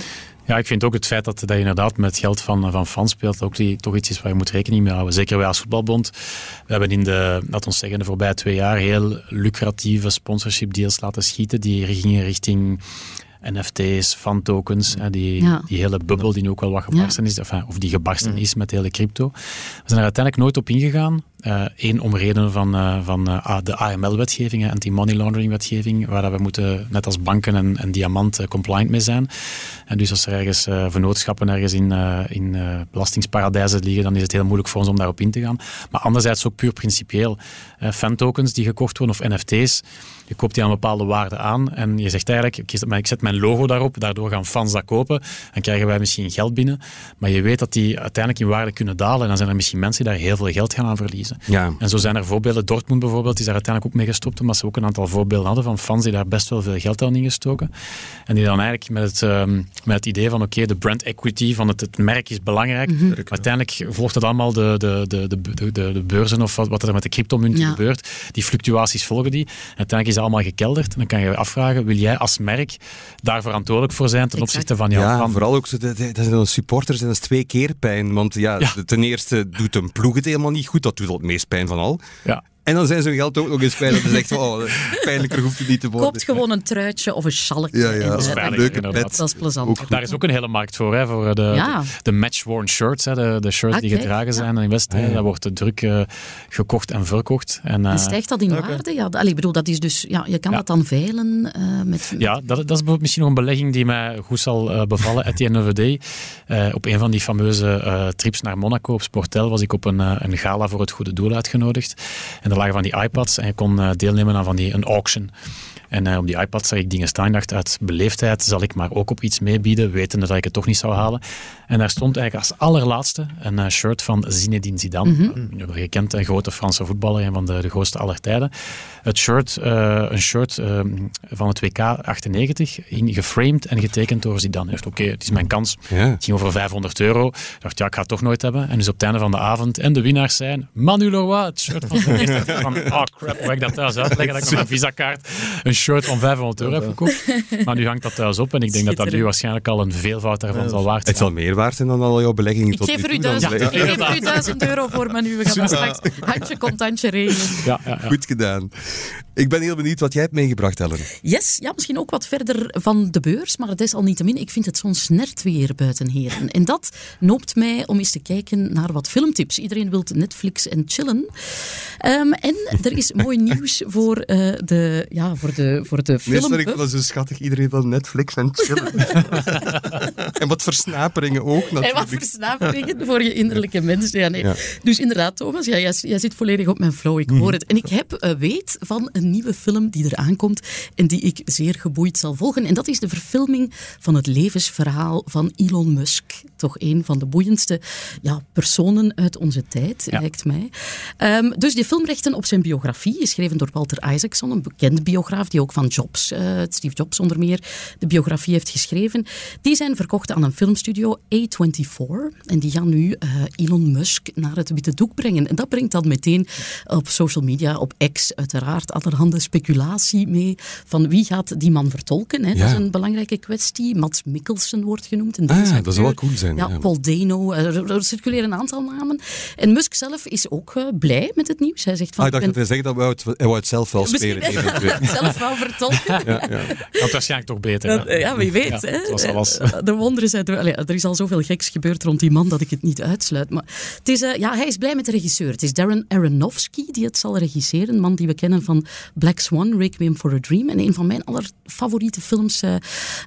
Ja, ik vind ook het feit dat, dat je inderdaad met geld van, van fans speelt ook die, toch iets is waar je moet rekening mee houden. Zeker wij als voetbalbond. We hebben in de, laat ons zeggen, de voorbije twee jaar heel lucratieve sponsorship deals laten schieten. Die gingen richting NFT's, fan tokens, die, die hele bubbel die nu ook wel wat gebarsten is, of die gebarsten is met de hele crypto. We zijn er uiteindelijk nooit op ingegaan. Eén uh, om redenen van, uh, van uh, de AML-wetgeving, anti-money laundering-wetgeving, waar we moeten, net als banken en, en compliant mee zijn. En dus als er ergens vernootschappen ergens in, in belastingsparadijzen liggen, dan is het heel moeilijk voor ons om daarop in te gaan. Maar anderzijds ook puur principieel. fan-tokens die gekocht worden, of NFT's, je koopt die aan bepaalde waarde aan en je zegt eigenlijk, ik zet mijn logo daarop, daardoor gaan fans dat kopen en krijgen wij misschien geld binnen. Maar je weet dat die uiteindelijk in waarde kunnen dalen en dan zijn er misschien mensen die daar heel veel geld gaan aan verliezen. Ja. En zo zijn er voorbeelden. Dortmund bijvoorbeeld is daar uiteindelijk ook mee gestopt, omdat ze ook een aantal voorbeelden hadden van fans die daar best wel veel geld aan ingestoken. En die dan eigenlijk met het, um, met het idee van oké, de brand equity van het, het merk is belangrijk. Mm Uiteindelijk volgt het allemaal de, de, de, de, de, de beurzen of wat, wat er met de cryptomunten gebeurt. Die fluctuaties volgen die. uiteindelijk is allemaal gekelderd. En dan kan je je afvragen, wil jij als merk daar verantwoordelijk voor zijn ten opzichte van jouw ja, vooral ook, dat zijn supporters en dat is twee keer pijn. Want ja, ten eerste doet een ploeg het helemaal niet goed. Dat doet al het meest pijn van al. Ja. En dan zijn ze hun geld ook nog eens kwijt. Dat is echt oh, pijnlijker hoeft het niet te worden. Koopt gewoon een truitje of een schalkje. Ja, ja. Dat is een leuke pet. Dat is plezant. Daar is ook een hele markt voor, hè, voor de, ja. de, match-worn shirts. Hè, de, de shirts die gedragen zijn in West. Hè, daar wordt de druk uh, gekocht en verkocht. En, uh, en stijgt dat in waarde? Ja, allee, bedoel, dat is dus, ja, je kan dat dan veilen uh, met... Ja, dat, dat is misschien nog een belegging die mij goed zal bevallen. At the end of the day, op een van die fameuze trips naar Monaco op Sportel was ik op een, een gala voor het goede doel uitgenodigd. En van die iPads en je kon eh, deelnemen aan van die, een auction. En uh, op die iPad zag ik dingen staan. dacht, uit beleefdheid zal ik maar ook op iets meebieden, wetende dat ik het toch niet zou halen. En daar stond eigenlijk als allerlaatste een uh, shirt van Zinedine Zidane. Mm -hmm. Gekend, een grote Franse voetballer, een van de, de grootste aller tijden. Het shirt, uh, een shirt ehm, van het WK 98, in, geframed en getekend door Zidane. Ik dacht, oké, het is mijn kans. Het ging over 500 euro. Ik dacht, ja, ik ga het toch nooit hebben. En dus op het einde van de avond, en de winnaars zijn Manu Leroy, het shirt van van, oh crap, hoe ik dat thuis uitleggen? Dat ik mijn visakaart een shirt van 500 euro heb gekocht. Maar nu hangt dat thuis op en ik denk dat dat nu waarschijnlijk al een veelvoud daarvan zal waard zijn. Het zal meer waard zijn dan al jouw beleggingen ik geef er u duizend, ik geef u duizend euro voor, maar nu we gaan straks handje contantje regelen. Ja, ja, ja. Goed gedaan. Ik ben heel benieuwd wat jij hebt meegebracht, Ellen. Yes, ja, misschien ook wat verder van de beurs, maar het is al niet te min. Ik vind het zo'n snert weer buiten heren. En dat noopt mij om eens te kijken naar wat filmtips. Iedereen wil Netflix en chillen. Ehm, en er is mooi nieuws voor, uh, de, ja, voor, de, voor de film. Nee, ik wel zo schattig. Iedereen wil Netflix en chillen. en wat versnaperingen ook natuurlijk. En wat versnaperingen voor je innerlijke mensen. Ja, nee. Dus inderdaad, Thomas, ja, jij, jij, zit volledig op mijn flow. Ik hoor mhm. het. En ik heb uh, weet van een nieuwe film die eraan komt en die ik zeer geboeid zal volgen. En dat is de verfilming van het levensverhaal van Elon Musk. Toch een van de boeiendste ja, personen uit onze tijd, lijkt mij. Um, dus die filmrechten op zijn biografie, geschreven door Walter Isaacson, een bekend biograaf die ook van Jobs, uh, Steve Jobs onder meer, de biografie heeft geschreven. Die zijn verkocht aan een filmstudio, A24. En die gaan nu uh, Elon Musk naar het witte doek brengen. En dat brengt dan meteen op social media, op X uiteraard, allerhande speculatie mee van wie gaat die man vertolken. Hè? Dat is een belangrijke kwestie. Mats Mikkelsen wordt genoemd. Deze ah, dat zou wel cool zijn. Ja, Paul Dano. Er, er, circuleren een aantal namen. En Musk zelf is ook uh, blij met het nieuws. Hij zegt van... Ah, ik dacht dat hij zegt dat hij het, hij het zelf wel spelen. het zelf wel vertolken. ja, ja. Dat waarschijnlijk toch beter. ja, wie weet. hè? Eh, de wonderen zijn... er is al zoveel geks gebeurd rond die man dat ik het niet uitsluit. Maar het is, uh, ja, hij is blij met de regisseur. Het is Darren Aronofsky die het zal regisseren. Een man die we kennen van Black Swan, Requiem for a Dream. En een van mijn allerfavoriete films uh,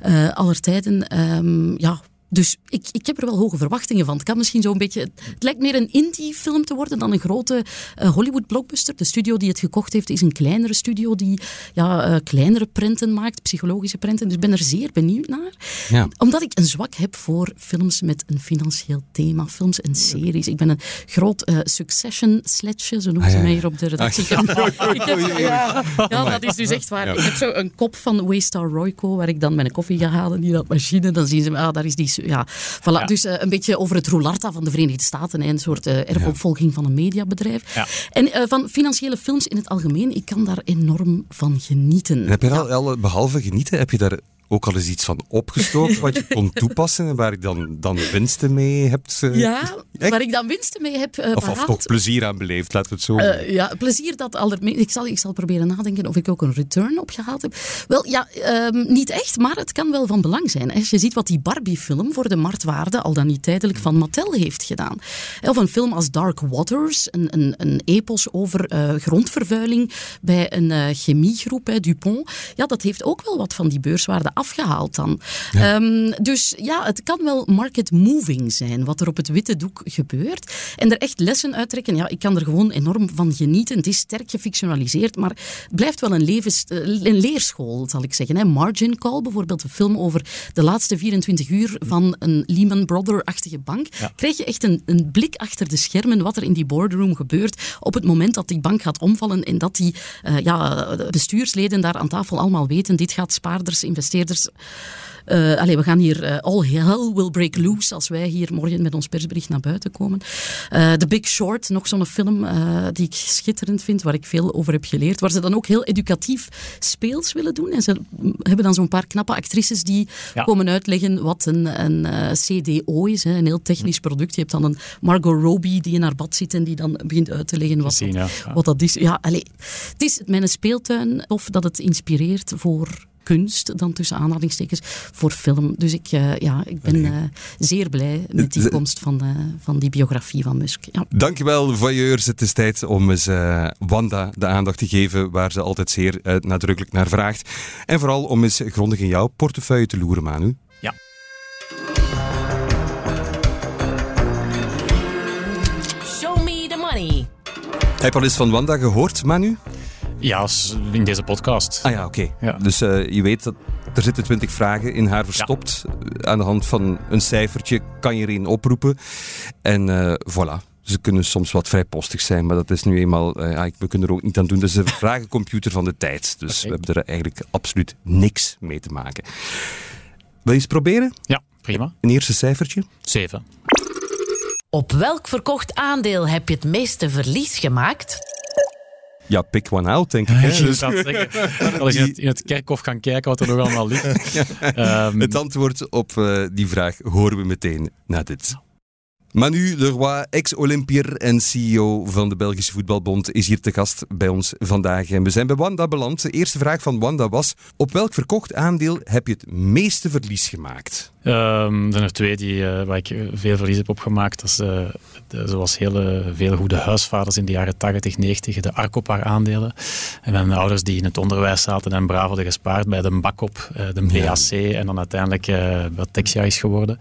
uh, aller tijden. Um, ja, dus ik, ik heb er wel hoge verwachtingen van. Het kan misschien zo'n beetje. Het lijkt meer een indie-film te worden dan een grote uh, Hollywood-blockbuster. De studio die het gekocht heeft is een kleinere studio die ja, uh, kleinere prenten maakt, psychologische prenten. Dus ik ben er zeer benieuwd naar. Ja. Omdat ik een zwak heb voor films met een financieel thema, films en series. Ik ben een groot uh, Succession-sletje, zo noemen ze ah, mij hier op de redactie. ja, ja, dat is dus echt waar. Ik heb zo een kop van Waystar Royco, waar ik dan mijn koffie ga halen in dat machine. Dan zien ze, ah, daar is die ja, voilà. Dus uh, een beetje over het roularta van de Verenigde Staten. Hè, een soort uh, erfopvolging van een mediabedrijf. Ja. En uh, van financiële films in het algemeen, ik kan daar enorm van genieten. heb je al, al, behalve genieten, heb je daar ook al eens iets van opgestoken wat je kon toepassen en waar je dan, dan winsten mee hebt? Uh, ja, waar ik dan winsten mee heb uh, of, of, toch plezier aan beleefd, laten we het zo uh, Ja, plezier dat allermeest... Ik zal, ik zal proberen nadenken of ik ook een return opgehaald heb. Wel, ja, um, niet echt, maar het kan wel van belang zijn. Als je ziet wat die Barbie-film voor de marktwaarde al dan niet tijdelijk van Mattel heeft gedaan. Of een film als Dark Waters, een, een, een epos over grondvervuiling bij een chemiegroep, hè, Dupont. Ja, dat heeft ook wel wat van die beurswaarde afgehaald dan. Ehm, dus ja, het kan wel market moving zijn, wat er op het witte doek gebeurt. En er echt lessen uittrekken. Ja, ik kan er gewoon enorm van genieten. Het is sterk gefictionaliseerd, maar het blijft wel een, levens, eh, een leerschool, zal ik zeggen. Margin Call, bijvoorbeeld een film over de laatste 24 uur van een Lehman Brother-achtige bank. Krijg je echt een, een blik achter de schermen wat er in die boardroom gebeurt op het moment dat die bank gaat omvallen en dat die uh, ja, bestuursleden daar aan tafel allemaal weten, dit gaat spaarders, investeerders investeerders uh, allee, we gaan hier uh, all hell will break loose als wij hier morgen met ons persbericht naar buiten komen. Uh, The Big Short, nog zo'n film die ik schitterend vind, waar ik veel over heb geleerd. Waar ze dan ook heel educatief speels willen doen. En ze hebben dan zo'n paar knappe actrices die komen uitleggen wat een, een CDO is. Hè, een heel technisch product. Je hebt dan een Margot Robbie die in haar bad zit en die dan begint uit te leggen wat, Gezien, wat dat is. Ja, allee, het is mijn speeltuin of dat het inspireert voor kunst, dan tussen aanhalingstekens, voor film. Dus ik, uh, ja, ik ben uh, zeer blij met die komst van, uh, van die biografie van Musk. Ja. Dankjewel, voyeurs. Het is tijd om eens Wanda de aandacht te geven waar ze altijd zeer nadrukkelijk naar vraagt. En vooral om eens grondig in jouw portefeuille te loeren, Manu. Ja. Show me the money. Heb je al eens van Wanda gehoord, Manu? Ja, in deze podcast. Ah ja, oké. Ja. Dus uh, je weet dat er zitten twintig vragen in haar verstopt. Aan de hand van een cijfertje kan je er een oproepen. En uh, voilà. Ze kunnen soms wat vrijpostig zijn, maar dat is nu eenmaal... Uh, ja, we kunnen er ook niet aan doen. Dat is een vragencomputer van de tijd. Dus okay. we hebben er eigenlijk absoluut niks mee te maken. Wil je eens proberen? Ja, prima. Een eerste cijfertje? Zeven. Op welk verkocht aandeel heb je het meeste verlies gemaakt? Ja, pick one out, denk ik. Hè? Dus... Als je in het, kerkhof gaan kijken wat er nog allemaal ligt. um... Het antwoord op uh, die vraag horen we meteen na dit. Manu Leroy, ex-Olympier en CEO van de Belgische Voetbalbond, is hier te gast bij ons vandaag. En we zijn bij Wanda beland. De eerste vraag van Wanda was: op welk verkocht aandeel heb je het meeste verlies gemaakt? Um, er zijn er twee die, uh, waar ik veel verlies heb opgemaakt. Dat is, uh, de, zoals hele, veel goede huisvaders in de jaren 80, 90, de Arcopar aandelen. En mijn ouders die in het onderwijs zaten en braaf hadden gespaard bij de Bakop, uh, de BAC en dan uiteindelijk wat Texia is geworden.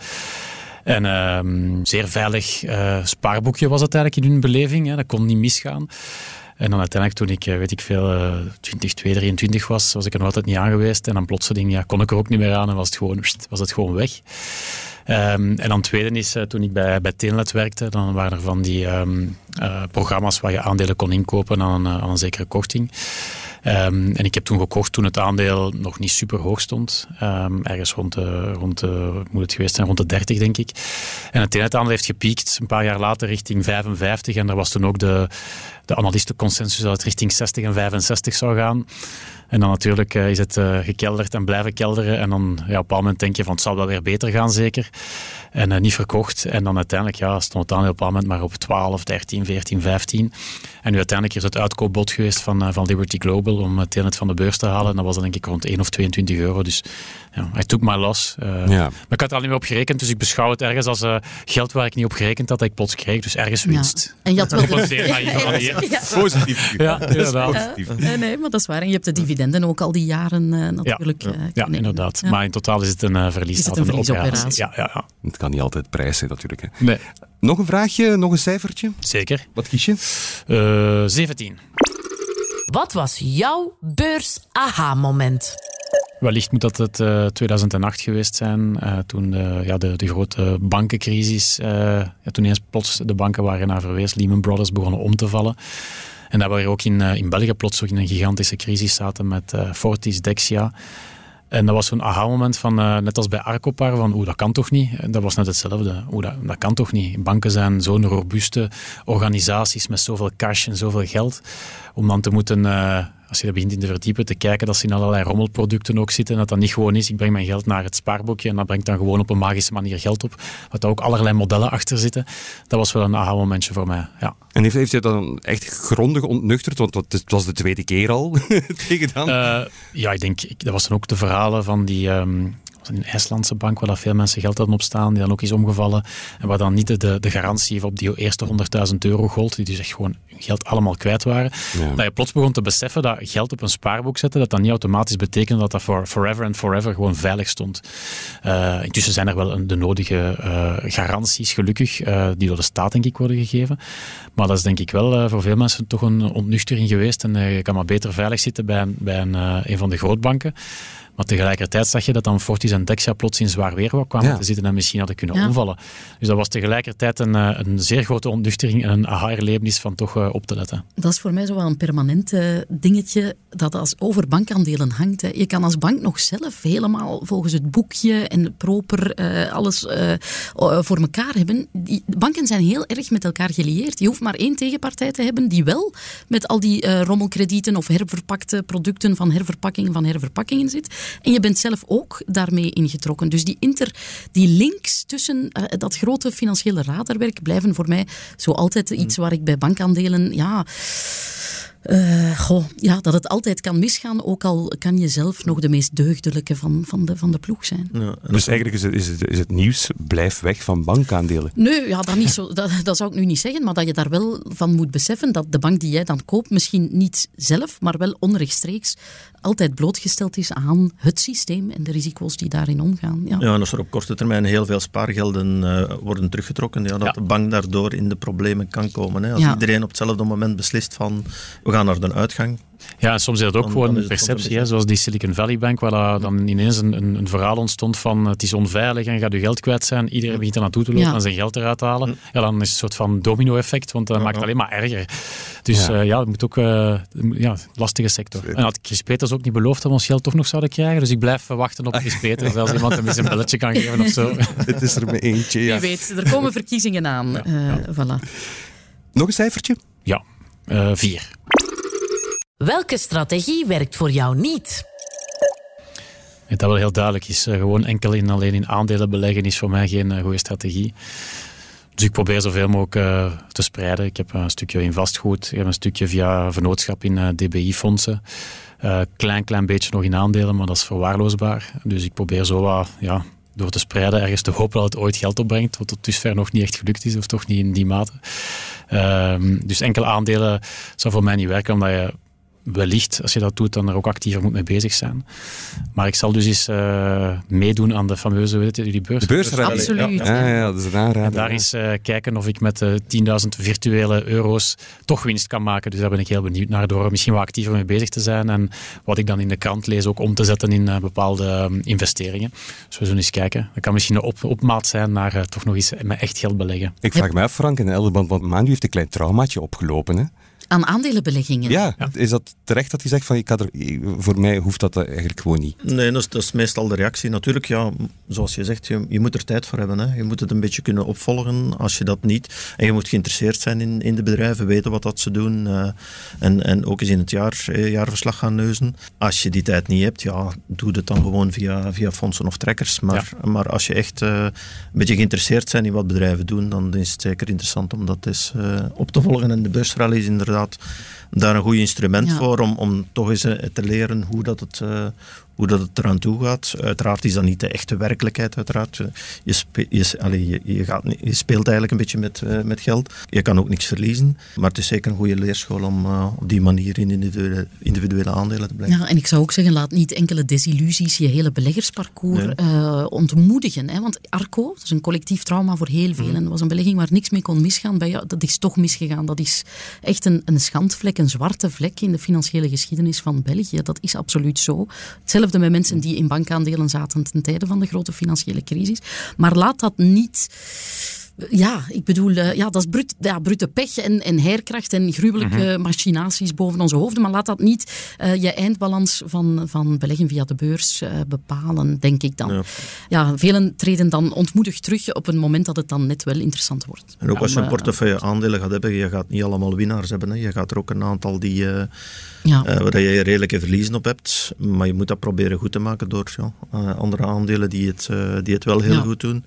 En um, zeer veilig uh, spaarboekje was het eigenlijk in hun beleving. Hè. Dat kon niet misgaan. En dan uiteindelijk toen ik, eh, weet ik veel, uh, 20, 23 was, was ik er nog altijd niet aan geweest. En dan plotseling ja, kon ik er ook niet meer aan en was het gewoon, was het gewoon weg. Um, en dan tweede is, uh, toen ik bij, bij werkte, dan waren er van die uh, programma's waar je aandelen kon inkopen aan, aan een zekere korting. Um, en ik heb toen gekocht toen het aandeel nog niet super hoog stond. Um, ergens rond de, rond moet het geweest zijn, rond de 30 denk ik. En het aandeel heeft gepiekt een paar jaar later richting 55. En er was toen ook de, de analistenconsensus dat het richting 60 en 65 zou gaan. En dan natuurlijk uh, is het uh, gekelderd en blijven kelderen. En dan ja, op een bepaald moment denk je van het zal wel weer beter gaan zeker. En uh, niet verkocht. En dan uiteindelijk ja, stond het aandeel op een bepaald moment maar op 12, 13, 14, 15. En nu uiteindelijk is het uitkoopbod geweest van, van Liberty Global om het net van de beurs te halen. En dat was dan denk ik rond 1 of 22 euro. Dus ja, I took my loss. Ja. Maar ik had er al niet meer op gerekend. Dus ik beschouw het ergens als geld waar ik niet op gerekend had dat ik plots kreeg. Dus ergens winst. Ja. En je had wel... ja. Positief. Ja, inderdaad. Positief. nee, nee, maar dat is waar. En je hebt de dividenden ook al die jaren uh, natuurlijk. Ja, uh, ja inderdaad. Maar in totaal is het een uh, verlies. Is het een verliesoperatie? Ja, ja, ja. Kan niet altijd prijzen natuurlijk. Hè. Nee. Nog een vraagje, nog een cijfertje? Zeker. Wat kies je? 17. Wat was jouw beurs-aha-moment? Wellicht moet dat het uh, 2008 geweest zijn, uh, toen de, ja, de, de grote bankencrisis, uh, ja, toen eens plots de banken waar je naar verwees, Lehman Brothers, begonnen om te vallen. En dat we ook in, in België plots ook in een gigantische crisis zaten met Fortis, Dexia. En dat was zo'n aha-moment van, uh, net als bij Arcopar, van oeh, dat kan toch niet? Dat was net hetzelfde. Oeh, dat, dat kan toch niet? Banken zijn zo'n robuuste organisaties met zoveel cash en zoveel geld. Om dan te moeten, uh, als je er begint in te verdiepen, te kijken dat ze in allerlei rommelproducten ook zitten. En dat dat niet gewoon is, ik breng mijn geld naar het spaarboekje en dat brengt dan gewoon op een magische manier geld op. Wat er ook allerlei modellen achter zitten. Dat was wel een aha-momentje voor mij, ja. En heeft, heeft je dan echt grondig ontnuchterd? Want het was de tweede keer al tegen dan. Uh, ja, ik denk, dat was dan ook de verhalen van die... Um, een IJslandse bank waar dat veel mensen geld hadden op staan, die dan ook is omgevallen. En waar dan niet de, de garantie op die eerste 100.000 euro gold, die dus echt gewoon geld allemaal kwijt waren. Ja. Dat je plots begon te beseffen dat geld op een spaarboek zetten, dat dat niet automatisch betekende dat dat voor forever and forever gewoon veilig stond. Uh, intussen zijn er wel een, de nodige uh, garanties, gelukkig, uh, die door de staat denk ik worden gegeven. Maar dat is denk ik wel voor veel mensen toch een ontnuchtering geweest. En je kan maar beter veilig zitten bij, een, bij een, een van de grootbanken. Maar tegelijkertijd zag je dat dan Fortis en Dexia plots in zwaar weer kwamen ja. te zitten en misschien hadden kunnen ja. omvallen. Dus dat was tegelijkertijd een, een zeer grote ontnuchtering en een aha-erlevenis van toch uh, op te letten. Dat is voor mij zo wel een permanent dingetje dat als over bankaandelen hangt. Hè. Je kan als bank nog zelf helemaal volgens het boekje en proper uh, alles voor elkaar hebben. Die, banken zijn heel erg met elkaar gelieerd. Je hoeft maar één tegenpartij te hebben die wel met al die rommelkredieten of herverpakte producten van herverpakkingen van herverpakkingen zit. En je bent zelf ook daarmee ingetrokken. Dus die, inter, die links tussen dat grote financiële radarwerk blijven voor mij zo altijd iets waar ik bij bankaandelen, ja... Uh, goh, ja, dat het altijd kan misgaan, ook al kan je zelf nog de meest deugdelijke van, van, de, van de ploeg zijn. Ja, dus eigenlijk is het, is, het, is het nieuws, blijf weg van bankaandelen. Nee, ja, dat, niet zo, dat, dat zou ik nu niet zeggen, maar dat je daar wel van moet beseffen dat de bank die jij dan koopt misschien niet zelf, maar wel onrechtstreeks altijd blootgesteld is aan het systeem en de risico's die daarin omgaan. Ja, ja en als er op korte termijn heel veel spaargelden uh, worden teruggetrokken, ja, dat ja. de bank daardoor in de problemen kan komen. Hè. Als ja. iedereen op hetzelfde moment beslist van we gaan naar de uitgang, ja, en soms is dat ook dan, gewoon dan perceptie, hè, zoals die Silicon Valley Bank, waar dan ineens een, een, een, verhaal ontstond van het is onveilig en gaat je geld kwijt zijn. Iedereen begint er naartoe te lopen ja. en zijn geld eruit halen. Ja, dan is het een soort van domino-effect, want dat maakt het alleen maar erger. Dus ja, uh, ja het moet ook uh, ja, lastige sector. En had Chris Peters ook niet beloofd dat we ons geld toch nog zouden krijgen, dus ik blijf wachten op Chris Peters, als iemand hem eens een belletje kan geven of zo. Het is er met eentje, ja. Wie weet, er komen verkiezingen aan. Ja, uh, voilà. Nog een cijfertje? Ja, vier. Welke strategie werkt voor jou niet? Dat wel heel duidelijk is. Gewoon enkel en alleen in aandelen beleggen is voor mij geen goede strategie. Dus ik probeer zoveel mogelijk te spreiden. Ik heb een stukje in vastgoed, ik heb een stukje via vennootschap in DBI-fondsen. klein, klein beetje nog in aandelen, maar dat is verwaarloosbaar. Dus ik probeer zo wat ja, door te spreiden ergens te hopen dat het ooit geld opbrengt, wat tot dusver nog niet echt gelukt is, of toch niet in die mate. Ehm, dus enkele aandelen zou voor mij niet werken, omdat je wellicht, als je dat doet, dan er ook actiever moet mee bezig zijn. Maar ik zal dus eens uh, meedoen aan de fameuze, weet je, die beurs. De beurs, Absoluut. Ja, ja, dat is een aanrader. En daar eens uh, kijken of ik met uh, eh, 10.000 virtuele euro's toch winst kan maken. Dus daar ben ik heel benieuwd naar, door misschien wat actiever mee bezig te zijn. En wat ik dan in de krant lees ook om te zetten in bepaalde um, investeringen. Dus we zullen eens kijken. Dat kan misschien een op, opmaat zijn naar toch nog eens met echt geld beleggen. Ik vraag me af, Frank, in de Elderband, want Manu heeft een klein traumaatje opgelopen, hè? Aan aandelenbeleggingen. Ja, is dat terecht dat hij zegt van ik er, voor mij hoeft dat eigenlijk gewoon niet? Nee, dat is, dat is meestal de reactie. Natuurlijk, ja, zoals je zegt, je, je moet er tijd voor hebben. Hè. Je moet het een beetje kunnen opvolgen als je dat niet. En je moet geïnteresseerd zijn in, in de bedrijven, weten wat dat ze doen. Uh, en, en ook eens in het jaar, eh, jaarverslag gaan neuzen. Als je die tijd niet hebt, ja, doe het dan gewoon via, via fondsen of trekkers. Maar, maar als je echt uh, een beetje geïnteresseerd bent in wat bedrijven doen, dan is het zeker interessant om dat eens op te volgen. En de beursrally is inderdaad daar een goed instrument voor om, om toch eens eh, te leren hoe dat het, uh, hoe dat het eraan toe gaat. Uiteraard is dat niet de echte werkelijkheid. Uiteraard. Je, spe, je, allez, je, je, gaat, je, speelt eigenlijk een beetje met, uh, met geld. Je kan ook niks verliezen. Maar het is zeker een goede leerschool om uh, op die manier in individuele, individuele aandelen te blijven. Ja, en ik zou ook zeggen, laat niet enkele desillusies je hele beleggersparcours nee. uh, ontmoedigen. Hè? Want Arco, dat is een collectief trauma voor heel veel. Mm. En was een belegging waar niks mee kon misgaan. Bij jou, dat is toch misgegaan. Dat is echt een, een schandvlek, een zwarte vlek in de financiële geschiedenis van België. Dat is absoluut zo. Hetzelfde met mensen die in bankaandelen zaten ten tijde van de grote financiële crisis. Maar laat dat niet ja, ik bedoel, uh, ja, dat is brut, ja, brute pech en, en heerkracht en gruwelijke -hmm. machinaties boven onze hoofden. Maar laat dat niet uh, je eindbalans van, van beleggen via de beurs uh, bepalen, denk ik dan. Ja. ja. velen treden dan ontmoedigd terug op een moment dat het dan net wel interessant wordt. En ook als je een portefeuille aandelen gaat hebben, je gaat niet allemaal winnaars hebben. Hè. Je gaat er ook een aantal die, ja. waar je redelijke verliezen op hebt. Maar je moet dat proberen goed te maken door ja, andere aandelen die het, die het wel heel goed doen.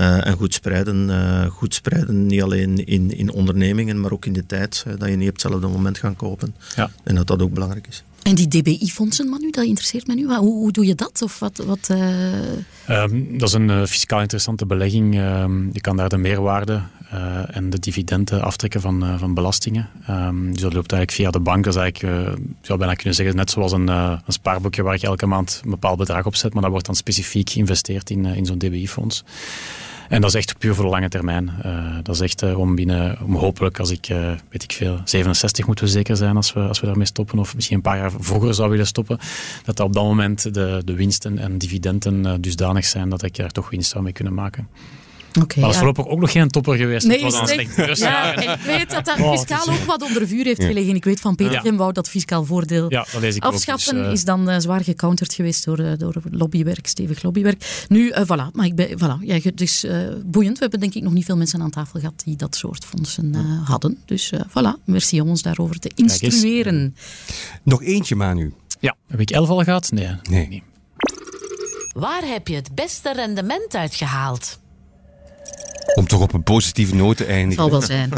Uh, en goed spreiden, uh, goed spreiden, niet alleen in, in ondernemingen, maar ook in de tijd, uh, dat je niet op hetzelfde moment gaat kopen. Ja. En dat dat ook belangrijk is. En die DBI-fondsen, Manu, dat interesseert me nu. Hoe, hoe doe je dat? Of wat, wat, um, dat is een fiscaal interessante belegging. Um, je kan daar de meerwaarde en de dividenden aftrekken van, van belastingen. Um, dus dat loopt eigenlijk via de bank. Dat is eigenlijk, je zou bijna kunnen zeggen, net zoals een, een spaarboekje waar je elke maand een bepaald bedrag op zet, maar dat wordt dan specifiek geïnvesteerd in, in zo'n DBI-fonds. En dat is echt puur voor de lange termijn. Uh, dat is echt uh, om binnen, om hopelijk als ik, uh, weet ik veel, 67 moeten we zeker zijn als we, als we daarmee stoppen, of misschien een paar jaar vroeger zou willen stoppen, dat dat op dat moment de, de winsten en dividenden dusdanig zijn dat ik er toch winst zou mee kunnen maken. Okay, maar dat is voorlopig ook nog geen topper geweest. Nee, was slecht ja, ik weet dat dat oh, fiscaal ook wat onder vuur heeft gelegen. Ik weet van Peter ja. wou dat fiscaal voordeel ja, dat afschaffen. Ook, dus, uh... is dan uh, zwaar gecounterd geweest door, uh, door lobbywerk, stevig lobbywerk. Nu, voilà, maar ik ben, voilà, ja, dus boeiend. We hebben denk ik nog niet veel mensen aan tafel gehad die dat soort fondsen hadden. Dus voilà, merci om ons daarover te instrueren. Nog eentje, Manu. Ja, heb ik elf al gehad? Nee. nee. nee. Waar heb je het beste rendement uit gehaald? Om toch op een positieve noot te eindigen. Zal wel zijn.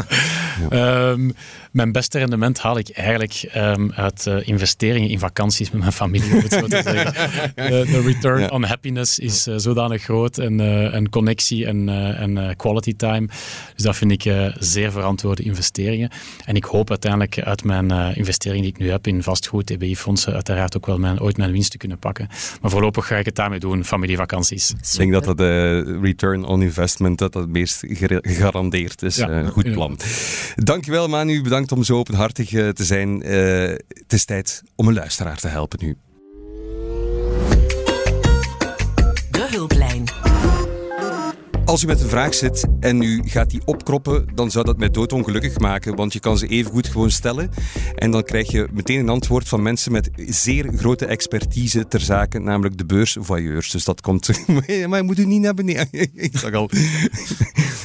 um, mijn beste rendement haal ik eigenlijk um, uit uh, investeringen in vakanties met mijn familie. Om het zo te zeggen. De, de return ja. on happiness is uh, zodanig groot en, uh, en connectie en, en quality time. Dus dat vind ik zeer verantwoorde investeringen. En ik hoop uiteindelijk uit mijn investeringen die ik nu heb in vastgoed, TBI-fondsen, uiteraard ook wel mijn, ooit mijn winst te kunnen pakken. Maar voorlopig ga ik het daarmee doen, familievakanties. Ik denk dat dat de return on investment dat dat meest gegarandeerd is. Ja. goed plan. Dankjewel Manu, bedankt om zo openhartig uh, te zijn. Uh, het is tijd om een luisteraar te helpen nu. De hulplijn. Als u met een vraag zit en u gaat die opkroppen, dan zou dat mij doodongelukkig maken, want je kan ze even goed gewoon stellen en dan krijg je meteen een antwoord van mensen met zeer grote expertise ter zake, namelijk de beursvoyeurs. Dus dat komt... maar je moet u niet naar beneden. ik zag al...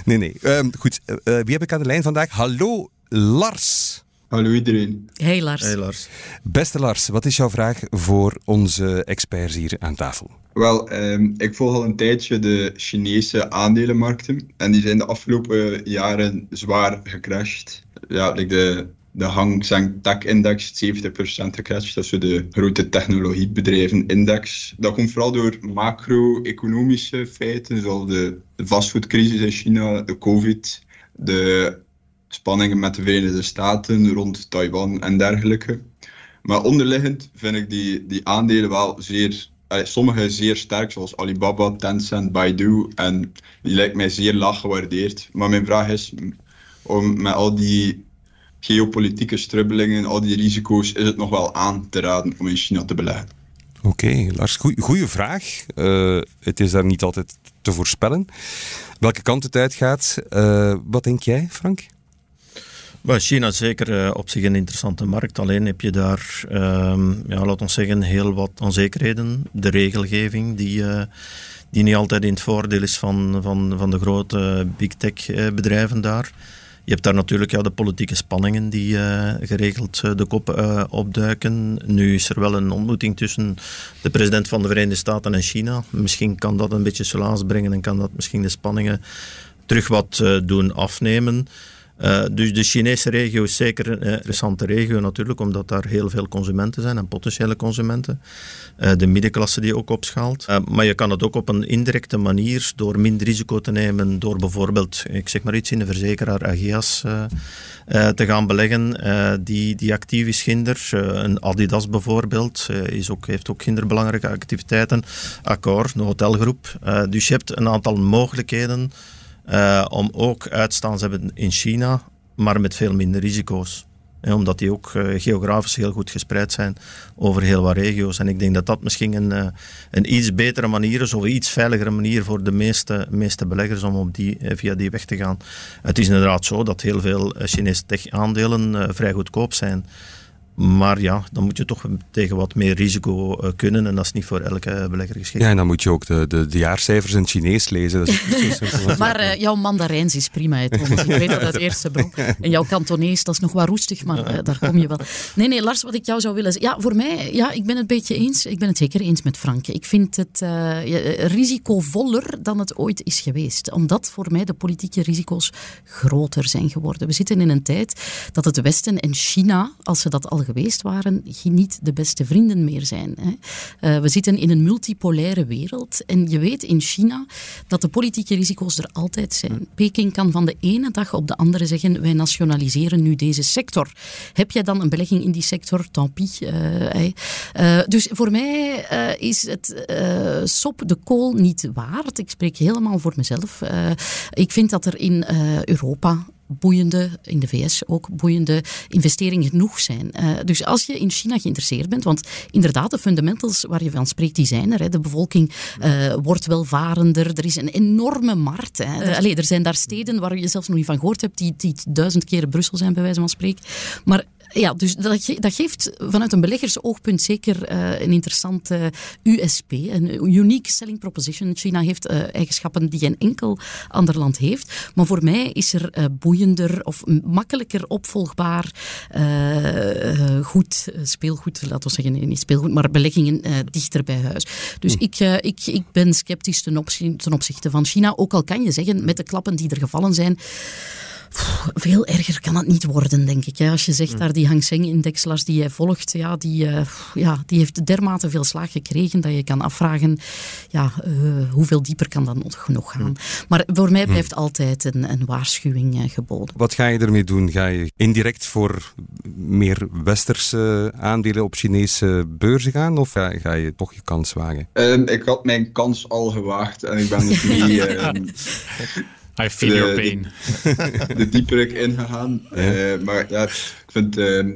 nee, nee. Um, goed, uh, wie heb ik aan de lijn vandaag? Hallo, Lars. Hallo iedereen. Hey Lars. Hey Lars. Beste Lars, wat is jouw vraag voor onze experts hier aan tafel? Wel, ehm, ik volg al een tijdje de Chinese aandelenmarkten en die zijn de afgelopen jaren zwaar gecrashed. Ja, like de, de Hang Seng Tech Index 70% gecrashed. Dat is de grote technologiebedrijven-index. Dat komt vooral door macro-economische feiten, zoals de, de vastgoedcrisis in China, de COVID, de spanningen met de Verenigde Staten rond Taiwan en dergelijke. Maar onderliggend vind ik die, die aandelen wel zeer sommige zeer sterk, zoals Alibaba, Tencent, Baidu. En die lijkt mij zeer laag gewaardeerd. Maar mijn vraag is, om met al die geopolitieke strubbelingen, al die risico's, is het nog wel aan te raden om in China te beleggen? Oké, Lars, goede vraag. Uh, het is daar niet altijd te voorspellen. Welke kant het uitgaat, uh, wat denk jij, Frank? China is zeker uh, op zich een interessante markt. Alleen heb je daar, um, ja, laat ons zeggen, heel wat onzekerheden. De regelgeving die, uh, die niet altijd in het voordeel is van, van, van de grote big tech bedrijven daar. Je hebt daar natuurlijk ja, de politieke spanningen die geregeld de kop opduiken. Nu is er wel een ontmoeting tussen de president van de Verenigde Staten en China. Misschien kan dat een beetje solaas brengen en kan dat misschien de spanningen terug wat doen afnemen. Uh, dus de Chinese regio is zeker een interessante regio natuurlijk, omdat daar heel veel consumenten zijn en potentiële consumenten. Uh, de middenklasse die ook opschaalt. Maar je kan het ook op een indirecte manier, door minder risico te nemen, door bijvoorbeeld, ik zeg maar iets, in de verzekeraar Ageas te gaan beleggen, die, die actief is ginder. een Adidas bijvoorbeeld is ook, heeft ook kinderbelangrijke activiteiten. Accor, een hotelgroep. dus je hebt een aantal mogelijkheden uh, om ook uitstaan te hebben in China, maar met veel minder risico's. omdat die ook uh, geografisch heel goed gespreid zijn over heel wat regio's. En ik denk dat dat misschien een, uh, een iets betere manier is, of een iets veiligere manier voor de meeste, meeste beleggers om op die, via die weg te gaan. Het is inderdaad zo dat heel veel Chinese tech-aandelen vrij goedkoop zijn. Maar ja, dan moet je toch tegen wat meer risico eh, kunnen en dat is niet voor elke belegger geschikt. Ja, en dan moet je ook de, de, de jaarcijfers in Chinees lezen. Dat is maar uh, jouw Mandarijns is prima, Thomas. Ik weet dat uit eerste bron. En jouw Kantonees, dat is nog wat roestig, maar uh, daar kom je wel. Nee, nee, Lars, wat ik jou zou willen zeggen. Ja, voor mij, ja, ik ben het een beetje eens. Ik ben het zeker eens met Frank. Ik vind het risicovoller dan het ooit is geweest. Omdat voor mij de politieke risico's groter zijn geworden. We zitten in een tijd dat het Westen en China, als ze dat al geweest waren, niet de beste vrienden meer zijn. Hè. Uh, we zitten in een multipolaire wereld en je weet in China dat de politieke risico's er altijd zijn. Peking kan van de ene dag op de andere zeggen, wij nationaliseren nu deze sector. Heb jij dan een belegging in die sector? Tant pis. Uh, uh, dus voor mij is het sop de kool niet waard. Ik spreek helemaal voor mezelf. ik vind dat er in Europa boeiende, in de VS ook boeiende investeringen genoeg zijn. Uh, dus als je in China geïnteresseerd bent, want inderdaad, de fundamentals waar je van spreekt, die zijn er. Hè. De bevolking uh, wordt welvarender, er is een enorme markt. Hè. Uh, allee, er zijn daar steden waar je zelfs nog niet van gehoord hebt, die, die duizend keren Brussel zijn, bij wijze van spreken. Maar ja, dus dat, dat geeft vanuit een beleggersoogpunt zeker uh, een interessante USP, een unique selling proposition. China heeft eigenschappen die geen enkel ander land heeft. Maar voor mij is er uh, boeiender of makkelijker opvolgbaar goed speelgoed, laten we zeggen, niet speelgoed, maar beleggingen dichter bij huis. Dus hm. ik, ik, ik ben sceptisch ten, ten opzichte van China. Ook al kan je zeggen, met de klappen die er gevallen zijn, veel erger kan het niet worden, denk ik. Als je zegt, hm. daar die Hang Seng-index, die jij volgt, ja, die, uh, ja, die heeft dermate veel slaag gekregen dat je kan afvragen, ja, uh, hoeveel dieper kan dat nog, nog gaan. Hm. Maar voor mij hm. blijft altijd een, een waarschuwing uh, geboden. Wat ga je ermee doen? Ga je indirect voor meer westerse aandelen op Chinese beurzen gaan? Of ga, ga je toch je kans wagen? Ehm, ik had mijn kans al gewaagd en ik ben dus niet... Ehm, I feel your pain. De, de dieper ik ingegaan. Ja. Uh, maar ja, ik vind het uh,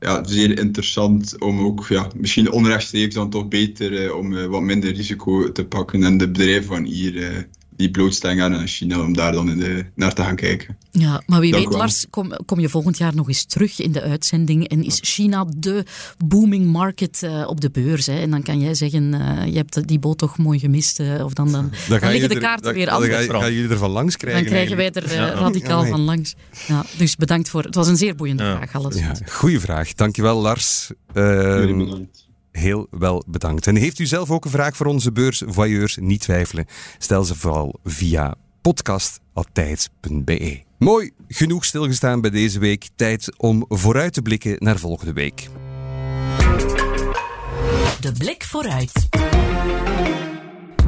ja, zeer interessant om ook, ja, misschien onrechtstreeks dan toch beter uh, om wat minder risico te pakken en de bedrijven van hier die blootstelling aan China, om daar dan in de, naar te gaan kijken. Ja, maar wie weet, Lars, kom, kom je volgend jaar nog eens terug in de uitzending en is China de booming market uh, op de beurs? Hè? En dan kan jij zeggen, uh, je hebt die boot toch mooi gemist, uh, of dan, dan, dan, dan liggen de kaarten weer anders. Dan ga, gaan jullie er van langs krijgen. Dan krijgen wij er ja. radicaal van langs. Ja, dus bedankt voor, het was een zeer boeiende vraag alles. Ja, goeie vraag, dankjewel Lars. Ehm, heel wel bedankt. En heeft u zelf ook een vraag voor onze beursvoyeurs? Niet twijfelen. Stel ze vooral via podcast.tijds.be. Mooi, genoeg stilgestaan bij deze week. Tijd om vooruit te blikken naar volgende week. De blik vooruit.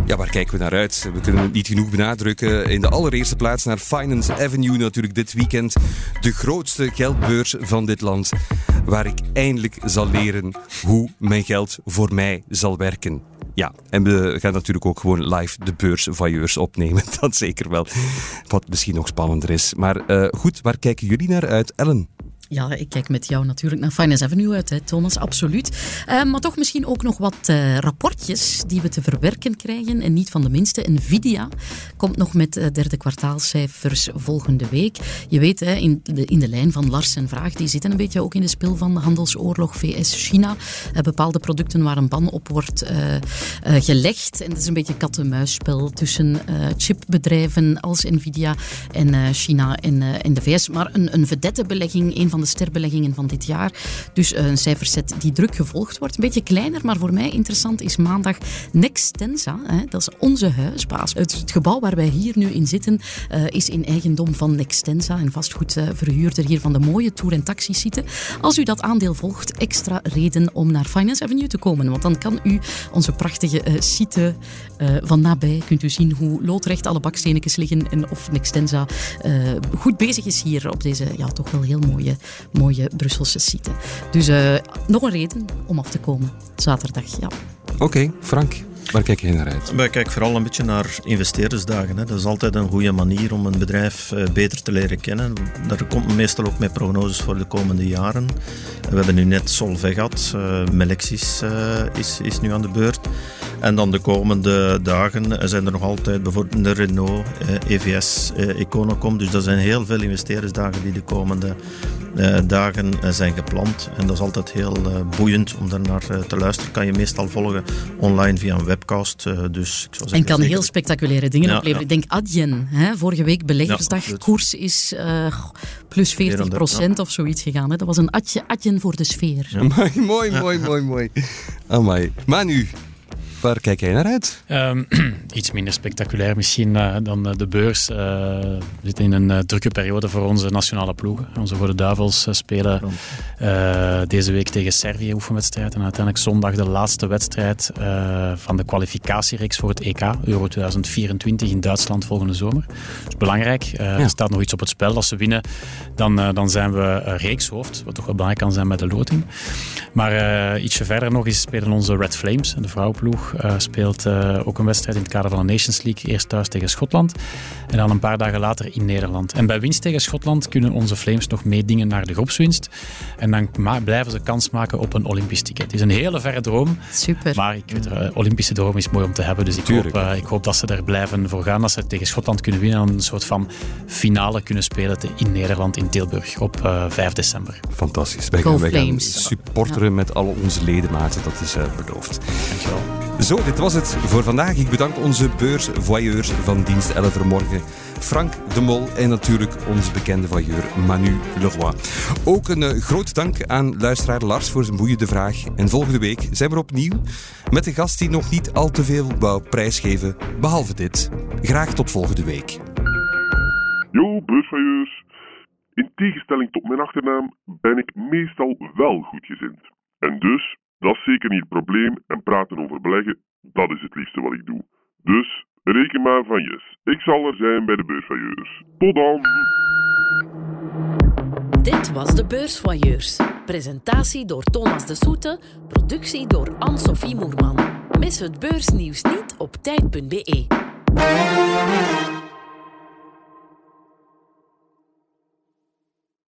Ja, waar kijken we naar uit? We kunnen het niet genoeg benadrukken. In de allereerste plaats naar Finance Avenue natuurlijk dit weekend. De grootste geldbeurs van dit land. Waar ik eindelijk zal leren hoe mijn geld voor mij zal werken. Ja, en we gaan natuurlijk ook gewoon live de beursvoyeurs opnemen. Dat zeker wel. Wat misschien nog spannender is. Maar uh, goed, waar kijken jullie naar uit, Ellen? Ja, ik kijk met jou natuurlijk naar Finance Avenue uit, hè, Thomas, absoluut. Uh, maar toch misschien ook nog wat uh, rapportjes die we te verwerken krijgen. En niet van de minste. Nvidia komt nog met uh, derde kwartaalcijfers volgende week. Je weet, hè, in, de, in de lijn van Lars en Vraag, die zitten een beetje ook in de spil van de handelsoorlog VS-China. bepaalde producten waar een ban op wordt gelegd. En dat is een beetje kat-en-muisspel tussen chipbedrijven als Nvidia en China en, en de VS. Maar een, een vedette belegging, een van de sterbeleggingen van dit jaar. Dus een cijferset die druk gevolgd wordt. Een beetje kleiner, maar voor mij interessant is maandag Nextensa. Hè, dat is onze huisbaas. Het, gebouw waar wij hier nu in zitten uh, is in eigendom van Nextensa, een vastgoedverhuurder hier van de mooie tour- en taxi-site. Als u dat aandeel volgt, extra reden om naar Finance Avenue te komen. Want dan kan u onze prachtige uh, site van nabij, kunt u zien hoe loodrecht alle bakstenetjes liggen en of Nextensa goed bezig is hier op deze ja, toch wel heel mooie mooie Brusselse site. Dus uh, nog een reden om af te komen. Zaterdag, ja. Oké, Frank. Waar kijk je naar uit? Wij kijken vooral een beetje naar investeerdersdagen. Hè. Dat is altijd een goede manier om een bedrijf uh, beter te leren kennen. Daar komt meestal ook met prognoses voor de komende jaren. We hebben nu net Solvay gehad. Uh, Melexis is, is nu aan de beurt. En dan de komende dagen zijn er nog altijd bijvoorbeeld de Renault, EVS, Econocom. Dus dat zijn heel veel investeerdersdagen die de komende dagen zijn gepland. En dat is altijd heel boeiend om daar naar te luisteren. Kan je meestal volgen online via een webcast. dus ik zou zeggen, en kan heel spectaculaire dingen ja, opleveren. Ja. Ik denk Adyen, hè, vorige week beleggersdag, ja, koers is plus 40 procent of zoiets gegaan. Hè. Dat was een adje, Adyen voor de sfeer. mooi, mooi, mooi, mooi, mooi. Amai. Manu, Waar kijk jij naar uit? Um, iets minder spectaculair misschien uh, dan uh, de beurs. Uh, we zitten in een drukke periode voor onze nationale ploegen. Onze Rode Duivels spelen deze week tegen Servië oefenwedstrijd. En uiteindelijk zondag de laatste wedstrijd van de kwalificatiereeks voor het EK, Euro 2024 in Duitsland volgende zomer. Dus belangrijk. Ja. Er staat nog iets op het spel. Als ze winnen, dan, dan zijn we reekshoofd. Wat toch wel belangrijk kan zijn bij de loting. Maar ietsje verder nog is spelen onze Red Flames, de vrouwenploeg uh, speelt uh, ook een wedstrijd in het kader van de Nations League. Eerst thuis tegen Schotland en dan een paar dagen later in Nederland. En bij winst tegen Schotland kunnen onze Flames nog meedingen naar de groepswinst. En dan blijven ze kans maken op een Olympisch ticket. Het is een hele verre droom. Super. Maar ik weet er, uh, Olympische droom is mooi om te hebben. Dus ik hoop, ik hoop, dat ze er blijven voor gaan. Dat ze tegen Schotland kunnen winnen en een soort van finale kunnen spelen in Nederland, in Tilburg, op 5 december. Fantastisch. Wij gaan, wij gaan supporteren ja. met al onze ledematen. Dat is beloofd. Dankjewel. Zo, dit was het voor vandaag. Ik bedank onze beursvoyeurs van dienst 11 morgen. Frank de Mol en natuurlijk onze bekende voyeur Manu Leroy. Ook een uh, groot dank aan luisteraar Lars voor zijn boeiende vraag. En volgende week zijn we opnieuw met een gast die nog niet al te veel wou prijsgeven, behalve dit. Graag tot volgende week. Yo, beursvoyeurs. In tegenstelling tot mijn achternaam ben ik meestal wel goedgezind. En dus dat is zeker niet het probleem en praten over beleggen, dat is het liefste wat ik doe. Dus reken maar van yes. Ik zal er zijn bij de beursvoyeurs. Tot dan! Dit was de Beursvoyeurs. Presentatie door Thomas de Soete, productie door Anne-Sophie Moerman. Mis het beursnieuws niet op tijd.be.